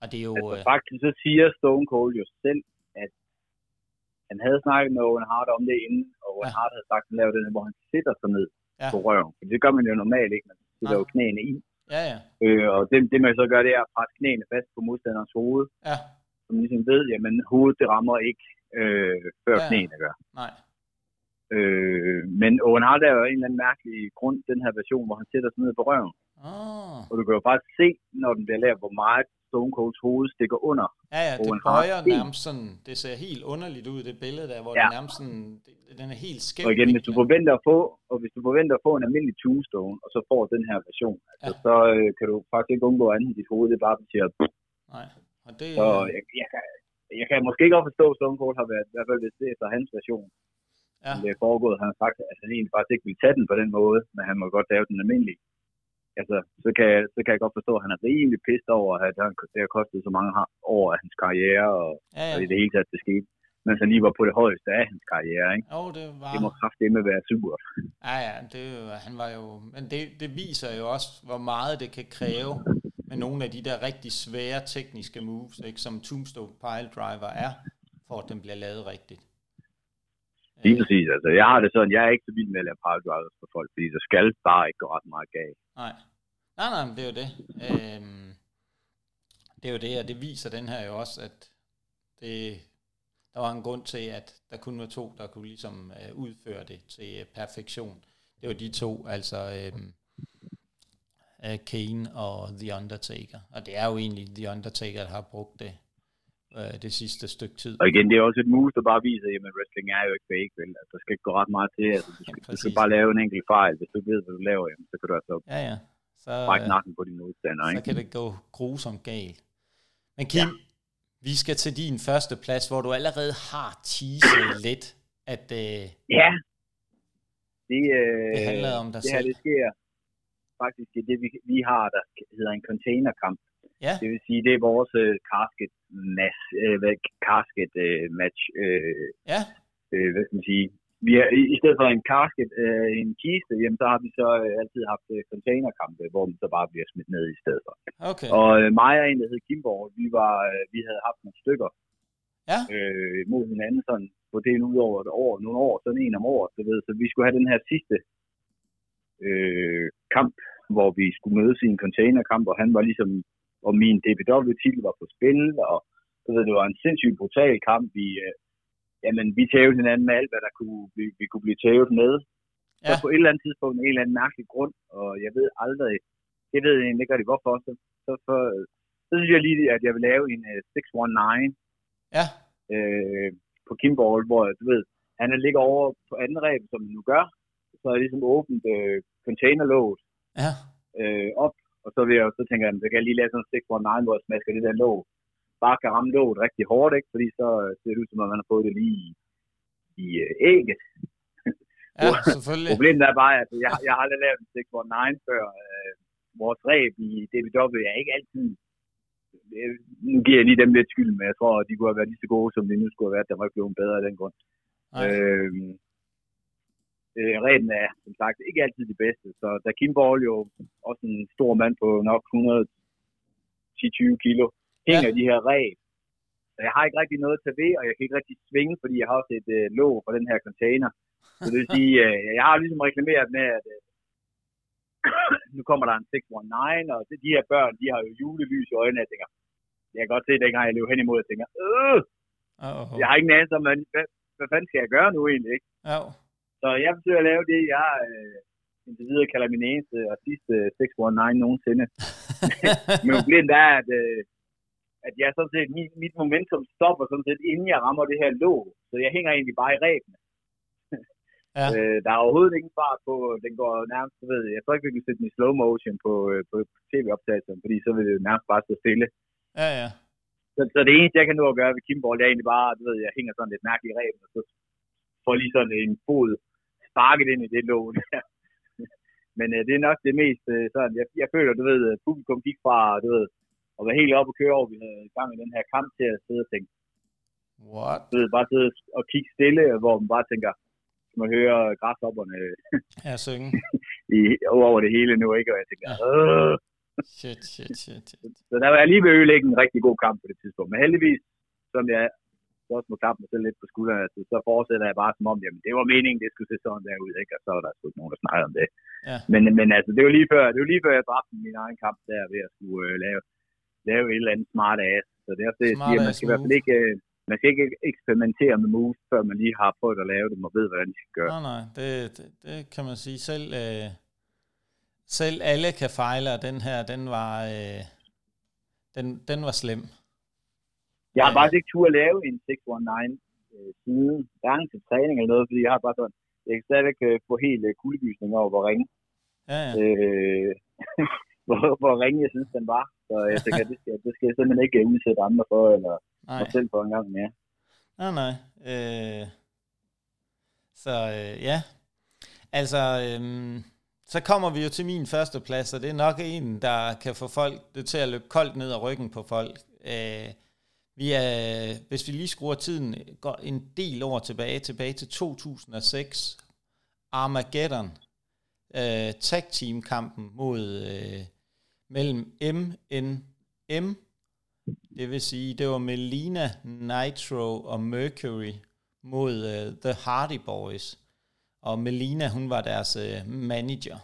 Og det er jo... Altså, Øh, faktisk så siger Stone Cold jo selv, han havde snakket med Owen Hart om det inden, og Owen Ja. Hart havde sagt, at han den, hvor han sætter sig ned Ja. på røven. For det gør man jo normalt ikke, man sætter jo knæene i. ja, ja, Øh, og det, det man så gør, det er at presse knæene fast på modstanderens hoved, ja, som ligesom ved, jamen hovedet det rammer ikke, øh, før Ja. ja. knæene gør. nej, Øh, men Owen Hart er jo en eller anden mærkelig grund, den her version, hvor han sætter sig ned på røven. oh. Og du kan jo faktisk se, når den bliver lavet, hvor meget Stone Colds hoved stikker under. ja, ja, det bøjer nærmest sådan, det ser helt underligt ud, det billede der, hvor Ja. det nærmest sådan, det, den er helt skæv. Og igen, hvis du forventer at få, og hvis du forventer at få en almindelig tombstone, og så får den her version, altså, Ja. så øh, kan du faktisk ikke undgå andet dit hoved, det bare bliver Nej, og det, Så jeg, jeg, kan, jeg kan måske ikke godt forstå, at Stone Cold har været, i hvert fald hvis det er efter hans version, ja, det er foregået, han har sagt, at han egentlig faktisk ikke ville tage den på den måde, men han må godt lave den almindelige. Altså, så kan, jeg, så kan jeg godt forstå, at han er rimelig pissed over, at han, det har kostet så mange år af hans karriere, og, ja, og i ja. det hele taget det skete, mens han lige var på det højeste af hans karriere. Ikke? Jo, det var... Det må kraftedeme være super. Ja, ja, det, han var jo... Men det, det viser jo også, hvor meget det kan kræve med nogle af de der rigtig svære tekniske moves, ikke, som Tombstone Pile Driver er, for at den bliver lavet rigtigt. Lige Øh, præcis. Altså, jeg har det sådan, jeg er ikke så vild med at lave power drivers for folk, fordi der skal bare ikke gå ret meget galt. nej. Nej, nej, men det er jo det. Øhm, det er jo det, og det viser den her jo også, at det, der var en grund til, at der kun var to, der kunne ligesom øh, udføre det til øh, perfektion. Det var de to, altså øhm, øh, Kane og The Undertaker. Og det er jo egentlig The Undertaker, der har brugt det øh, det sidste stykke tid. Og igen, det er også et move, der bare viser, at wrestling er jo ikke fake, vel? Altså, der skal ikke gå ret meget til. Altså, du, skal, Ja, du skal præcis. bare lave en enkelt fejl. Hvis du ved, hvad du laver, jamen, så kan du altså Ja, ja. Så, brække øh, nakken på dine modstandere, så ikke? kan det gå grusomt galt. Men Kim, ja. vi skal til din første plads, hvor du allerede har teaset lidt, at øh, Ja. Det, øh, det handler om dig det her, selv. det sker faktisk i det, vi, vi har, der hedder en containerkamp. Ja, Det vil sige, det er vores øh, casket, match, øh, casket øh, match øh, ja, øh, hvad skal man sige, vi er, i, i stedet for en casket, øh, en kiste, jamen, så har vi så øh, altid haft øh, containerkampe, hvor man så bare bliver smidt ned i stedet for. okay. Og øh, mig og en, der hed Kimborg, vi, var, øh, vi havde haft nogle stykker Ja, øh, mod hinanden, sådan fordelt ud over et år, nogle år, sådan en om året, så, ved, så vi skulle have den her sidste øh, kamp, hvor vi skulle mødes i en containerkamp, og han var ligesom, og min DPW-titel var på spil, og så ved, det var en sindssygt brutal kamp. Vi, øh, jamen, vi tævede hinanden med alt, hvad der kunne, vi, vi kunne blive tævet med. Ja. Så på et eller andet tidspunkt, en eller anden mærkelig grund, og jeg ved aldrig, jeg ved egentlig ikke rigtig hvorfor, så, så, så, så synes jeg lige, at jeg vil lave en uh, 619 ja. øh, på Kimball, hvor du ved, han er ligger over på anden ræb, som han nu gør, så er jeg ligesom åbent øh, containerlåget ja. øh, op, og så, vil jeg, så tænker jeg, så kan jeg lige lave sådan en 619, hvor jeg smasker det der låg, bare kan ramme låget rigtig hårdt, ikke? fordi så ser det ud som om, man har fået det lige i, i øh, ægget. Ja, selvfølgelig. Problemet er bare, at jeg, jeg har aldrig lavet en 619 før. Øh, vores ræb i DBW er ikke altid nu giver jeg lige dem lidt skyld, men jeg tror, at de kunne have været lige så gode, som de nu skulle have været. Der var ikke blevet bedre af den grund. Øh, øh, Reden er, som sagt, ikke altid de bedste. Så da Kim Ball jo også en stor mand på nok 110-20 kilo, hænger ja. de her ræb. Så jeg har ikke rigtig noget til ved, og jeg kan ikke rigtig svinge, fordi jeg har også et øh, låg for den her container. Så det vil sige, øh, jeg har ligesom reklameret med, at øh, nu kommer der en 619, og det, de her børn, de har jo julelys i øjnene, jeg tænker, jeg kan godt se, dengang jeg løb hen imod, jeg tænker, øh, jeg har ikke en anelse om, hvad, hvad, fanden skal jeg gøre nu egentlig, ikke? Uh-huh. Så jeg forsøger at lave det, jeg øh, indtil videre kalder min eneste og sidste 619 nogensinde. Men problemet er, at, øh, at jeg sådan set, mit, mit momentum stopper sådan set, inden jeg rammer det her låg. Så jeg hænger egentlig bare i ræbene. Ja. Øh, der er overhovedet ingen fart på, den går nærmest, du ved, jeg tror ikke, vi kan sætte den i slow motion på, øh, på tv-optagelsen, fordi så vil det nærmest bare stå stille. Ja, ja. Så, så det eneste, jeg kan nå at gøre ved Kimball, det er egentlig bare, du ved, jeg hænger sådan lidt mærkeligt i ræben, og så får lige sådan en fod sparket ind i det låg der. Men øh, det er nok det mest øh, sådan, jeg, jeg føler, du ved, publikum gik fra, du ved, at være helt oppe og køre over, vi havde i gang i den her kamp til at sidde og tænke, What? Ved, bare sidde og kigge stille, hvor man bare tænker, man høre græshopperne ja, synge. i, over det hele nu, ikke? Og jeg tænker, ja. Shit, shit, shit, shit. Så der var jeg lige ved at ødelægge en rigtig god kamp på det tidspunkt. Men heldigvis, som jeg så også må klappe mig selv lidt på skulderen, altså, så fortsætter jeg bare som om, jamen det var meningen, det skulle se sådan der ud, ikke? Og så er der sgu ikke nogen, der snakker om det. Ja. Men, men altså, det var lige før, det var lige før jeg dræbte min egen kamp der ved at skulle uh, lave, lave et eller andet smart ass. Så er det, jeg siger, man skal i hvert fald ikke, uh, man skal ikke eksperimentere med moves, før man lige har prøvet at lave dem og ved, hvordan de skal gøre. Nej, nej, det, det, det kan man sige. Selv, øh, selv alle kan fejle, og den her, den var, øh, den, den var slem. Jeg har bare ikke tur at lave en 619 øh, siden gang til træning eller noget, fordi jeg har bare sådan, jeg kan stadigvæk øh, få helt øh, kuldegysning over, hvor ringe. Ja, ja. Øh, hvor, hvor ringe jeg synes, den var. Så jeg tænker, det skal, det skal jeg simpelthen ikke udsætte andre for, eller nej. mig selv for en gang mere. Nej, nej. Øh, så øh, ja, altså, øh, så kommer vi jo til min første plads, og det er nok en, der kan få folk det til at løbe koldt ned ad ryggen på folk. Øh, vi er, hvis vi lige skruer tiden går en del år tilbage, tilbage til 2006, Armageddon, øh, tag team kampen mod øh, mellem MNM, det vil sige, det var Melina, Nitro og Mercury mod uh, The Hardy Boys. Og Melina, hun var deres uh, manager.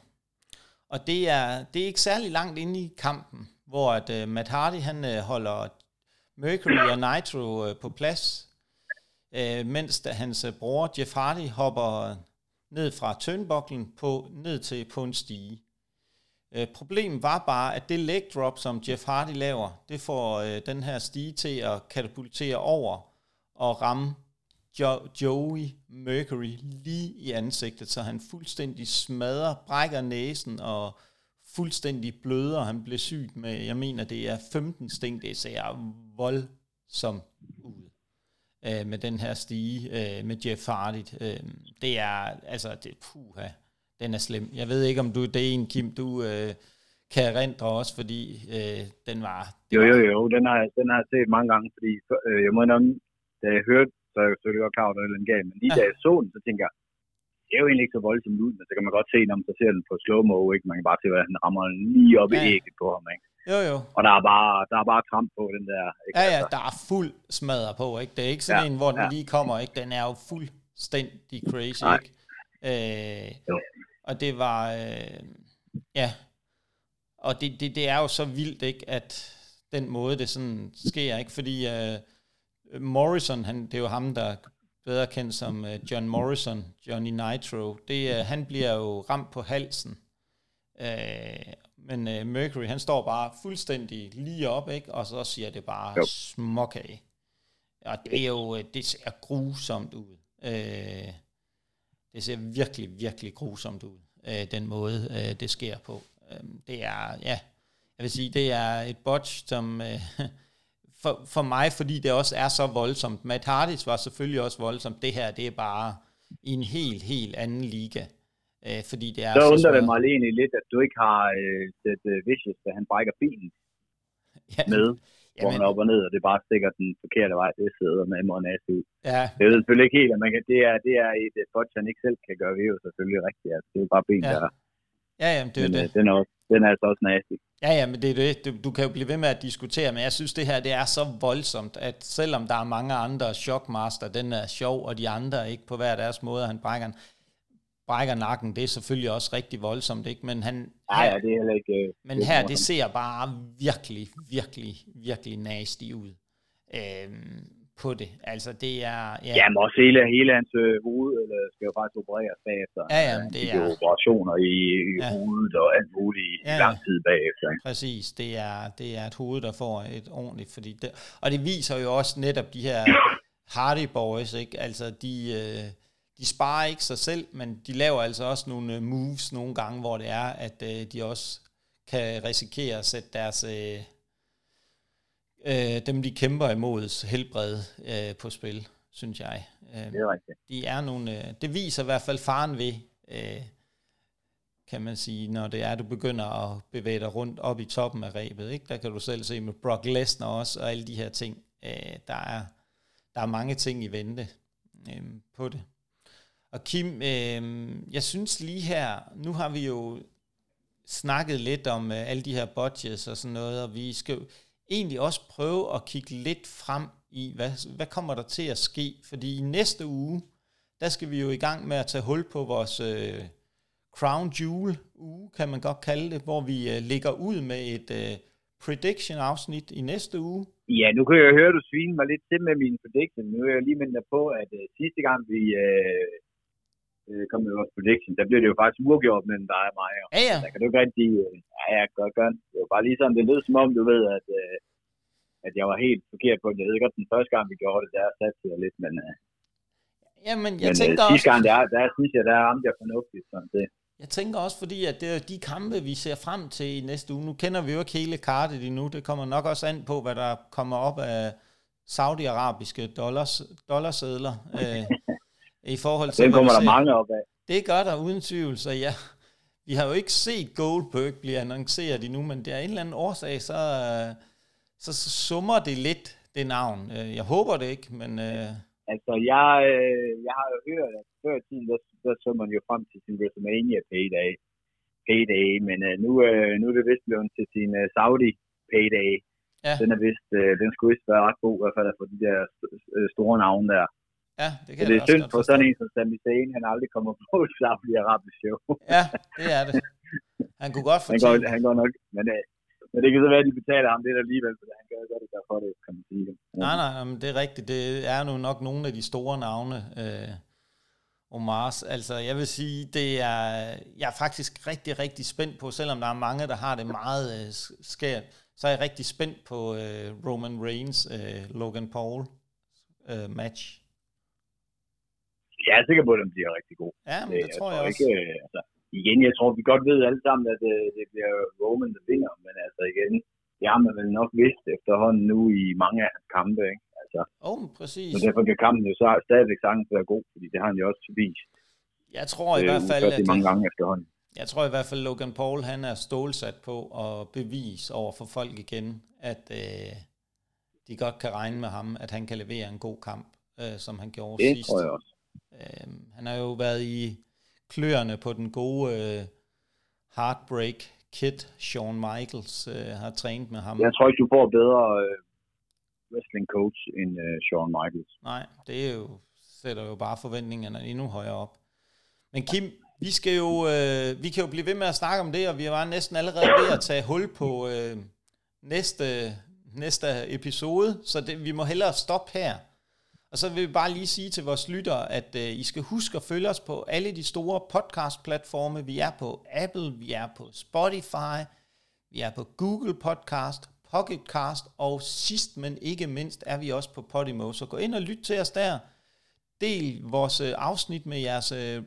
Og det er, det er ikke særlig langt inde i kampen, hvor at, uh, Matt Hardy han uh, holder Mercury og Nitro uh, på plads, uh, mens da hans uh, bror Jeff Hardy hopper ned fra tønboklen på, ned til på en stige. Øh, problemet var bare, at det leg drop, som Jeff Hardy laver, det får øh, den her stige til at katapultere over og ramme jo- Joey Mercury lige i ansigtet, så han fuldstændig smadrer, brækker næsen og fuldstændig bløder. Han blev syg med, jeg mener, det er 15 sting, det ser voldsomt ud øh, med den her stige øh, med Jeff Hardy. Øh, det er, altså, det, puha, den er slem. Jeg ved ikke, om du det er en, Kim, du øh, kan erindre også, fordi øh, den var... Jo, jo, jo, den har, den har jeg set mange gange, fordi øh, jeg må nok, da jeg hørte, så er jeg selvfølgelig godt klar over, den gav, men lige ja. da jeg så den, så tænker jeg, det er jo egentlig ikke så voldsomt ud, men så kan man godt se, når man så ser den på slow-mo, ikke? Man kan bare se, hvordan den rammer lige op ja. i ægget på ham, ikke? Jo, jo. Og der er bare, der er bare tramp på den der. Ikke? Ja, ja, altså. der er fuld smadre på, ikke? Det er ikke sådan ja, en, hvor den ja. lige kommer, ikke? Den er jo fuldstændig crazy, Nej. ikke? Øh, jo. Og det var, øh, ja, og det, det, det er jo så vildt, ikke, at den måde, det sådan sker, ikke, fordi øh, Morrison, han, det er jo ham, der bedre kendt som uh, John Morrison, Johnny Nitro, det, uh, han bliver jo ramt på halsen. Uh, men uh, Mercury, han står bare fuldstændig lige op, ikke? og så siger det bare smuk af. Og det er jo, det ser grusomt ud. Uh, det ser virkelig, virkelig grusomt ud, uh, den måde, uh, det sker på. Uh, det er, ja, jeg vil sige, det er et botch, som... Uh, for, for mig, fordi det også er så voldsomt. Matt Hardis var selvfølgelig også voldsomt. Det her, det er bare i en helt, helt anden liga. Øh, fordi det er så, så undrer det mig egentlig lidt, at du ikke har øh, set uh, Vicious, da han brækker bilen ja. med, hvor Jamen. han er op og ned, og det bare stikker den forkerte vej. Det sidder med og næste ud. Ja. Det er selvfølgelig ikke helt, at man kan, det, er, det er et spot, han ikke selv kan gøre ved, jo selvfølgelig rigtigt. Altså, det er bare ben, ja. der Ja, ja, det er men, det. Øh, den, er også, den er altså også nasty. Ja, ja, men det er det. Du, du kan jo blive ved med at diskutere, men jeg synes, det her det er så voldsomt, at selvom der er mange andre Shockmaster, den er sjov, og de andre ikke på hver deres måde, han brækker, brækker nakken, det er selvfølgelig også rigtig voldsomt, ikke? Men han... Ja, ja, det er heller ikke... Øh, men her, det ser bare virkelig, virkelig, virkelig nasty ud. Øhm, på det. Altså det er... Ja, Jamen også hele, hele hans øh, hoved eller skal jo faktisk opereres bagefter. Ja, ja, det er... operationer i, i ja. hovedet og alt muligt i ja, lang tid bagefter. Præcis, det er, det er et hoved, der får et ordentligt... Fordi det, og det viser jo også netop de her Hardy Boys, ikke? Altså de... Øh, de sparer ikke sig selv, men de laver altså også nogle øh, moves nogle gange, hvor det er, at øh, de også kan risikere at sætte deres... Øh, øh, dem, de kæmper imod helbred øh, på spil, synes jeg. Øh, det er rigtigt. De er nogle, øh, det viser i hvert fald faren ved, øh, kan man sige, når det er, at du begynder at bevæge dig rundt op i toppen af rebet. Ikke? Der kan du selv se med Brock Lesnar også, og alle de her ting. Øh, der, er, der er mange ting i vente øh, på det. Og Kim, øh, jeg synes lige her, nu har vi jo snakket lidt om øh, alle de her budgets og sådan noget, og vi skal egentlig også prøve at kigge lidt frem i, hvad, hvad kommer der til at ske? Fordi i næste uge, der skal vi jo i gang med at tage hul på vores øh, Crown Jewel uge, kan man godt kalde det, hvor vi øh, ligger ud med et øh, prediction-afsnit i næste uge. Ja, nu kan jeg høre, at du sviner mig lidt til med min prediction. Nu er jeg lige mindet på, at øh, sidste gang vi øh, øh, kom med vores prediction, der blev det jo faktisk uafgjort mellem dig og mig. Og ja, ja. Der kan du ikke rigtig... Øh, ja, kan godt gøre det. var bare lige sådan, det lød som om, du ved, at, øh, at jeg var helt forkert på det. Jeg ved godt, den første gang, vi gjorde det, der satte jeg lidt, men... Øh, Jamen, jeg men, tænker øh, sidste gang, der, der synes jeg, der ramte jeg fornuftigt. Sådan det. Jeg tænker også, fordi at det er de kampe, vi ser frem til i næste uge. Nu kender vi jo ikke hele kartet endnu. Det kommer nok også an på, hvad der kommer op af saudiarabiske dollars, dollarsedler. øh, i forhold til... Den kommer der mange op af. Det gør der uden tvivl, så ja. Vi har jo ikke set Goldberg blive annonceret endnu, men det er en eller anden årsag, så, så, så summer det lidt, det navn. Øh, jeg håber det ikke, men... Uh... Altså, jeg, øh, jeg har jo hørt, at før i tiden, der, der så man jo frem til sin WrestleMania payday, payday men nu, nu er det vist blevet til sin Saudi payday. Ja. Den er vist, den skulle vist være ret god, i hvert fald for de der st- store navne der. Ja, det kan så det er synd for sådan en som Sami Zayn, han aldrig kommer på et Saudi Arabisk show. ja, det er det. Han kunne godt fortælle. han, går, han går nok, men, øh, men det kan så være, at de betaler ham lidt alligevel, for han gør godt det for det, kan man sige. Ja. Nej, nej, men det er rigtigt. Det er nu nok nogle af de store navne, øh, Omars. Altså, jeg vil sige, det er, jeg er faktisk rigtig, rigtig spændt på, selvom der er mange, der har det meget øh, skært, så er jeg rigtig spændt på øh, Roman Reigns, øh, Logan Paul øh, match jeg er sikker på, at den bliver rigtig god. Ja, men det, det tror jeg, jeg også. Ikke, øh, altså, igen, jeg tror, vi godt ved alle sammen, at det, øh, det bliver Roman, der vinder, men altså igen, det har man vel nok vidst efterhånden nu i mange af hans kampe, ikke? Altså, oh, præcis. Så derfor kan kampen jo så stadigvæk sagtens være god, fordi det har han jo også vist. Jeg tror i øh, hvert fald, at mange gange efterhånden. Jeg tror i hvert fald, Logan Paul han er stålsat på at bevise over for folk igen, at øh, de godt kan regne med ham, at han kan levere en god kamp, øh, som han gjorde det sidst. Det tror jeg også. Øh, han har jo været i kløerne på den gode øh, Heartbreak Kid, Shawn Michaels, øh, har trænet med ham. Jeg tror ikke, du får bedre øh, wrestling coach end øh, Shawn Michaels. Nej, det er jo, sætter jo bare forventningerne endnu højere op. Men Kim, vi skal jo, øh, vi kan jo blive ved med at snakke om det, og vi var næsten allerede ved at tage hul på øh, næste, næste episode, så det, vi må hellere stoppe her. Og så vil vi bare lige sige til vores lyttere, at øh, I skal huske at følge os på alle de store podcast-platforme. Vi er på Apple, vi er på Spotify, vi er på Google Podcast, Pocketcast, og sidst men ikke mindst er vi også på Podimo. Så gå ind og lyt til os der. Del vores øh, afsnit med jeres øh,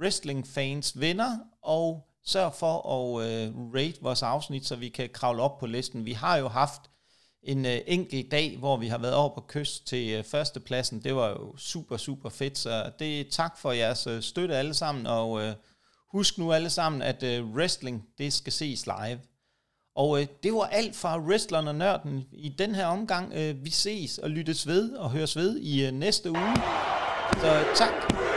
wrestling-fans venner, og sørg for at øh, rate vores afsnit, så vi kan kravle op på listen. Vi har jo haft en øh, enkelt dag, hvor vi har været over på kyst til øh, førstepladsen. Det var jo super, super fedt, så det er tak for jeres øh, støtte alle sammen, og øh, husk nu alle sammen, at øh, wrestling, det skal ses live. Og øh, det var alt fra Wrestleren og Nørden i den her omgang. Øh, vi ses og lyttes ved og høres ved i øh, næste uge. Så tak.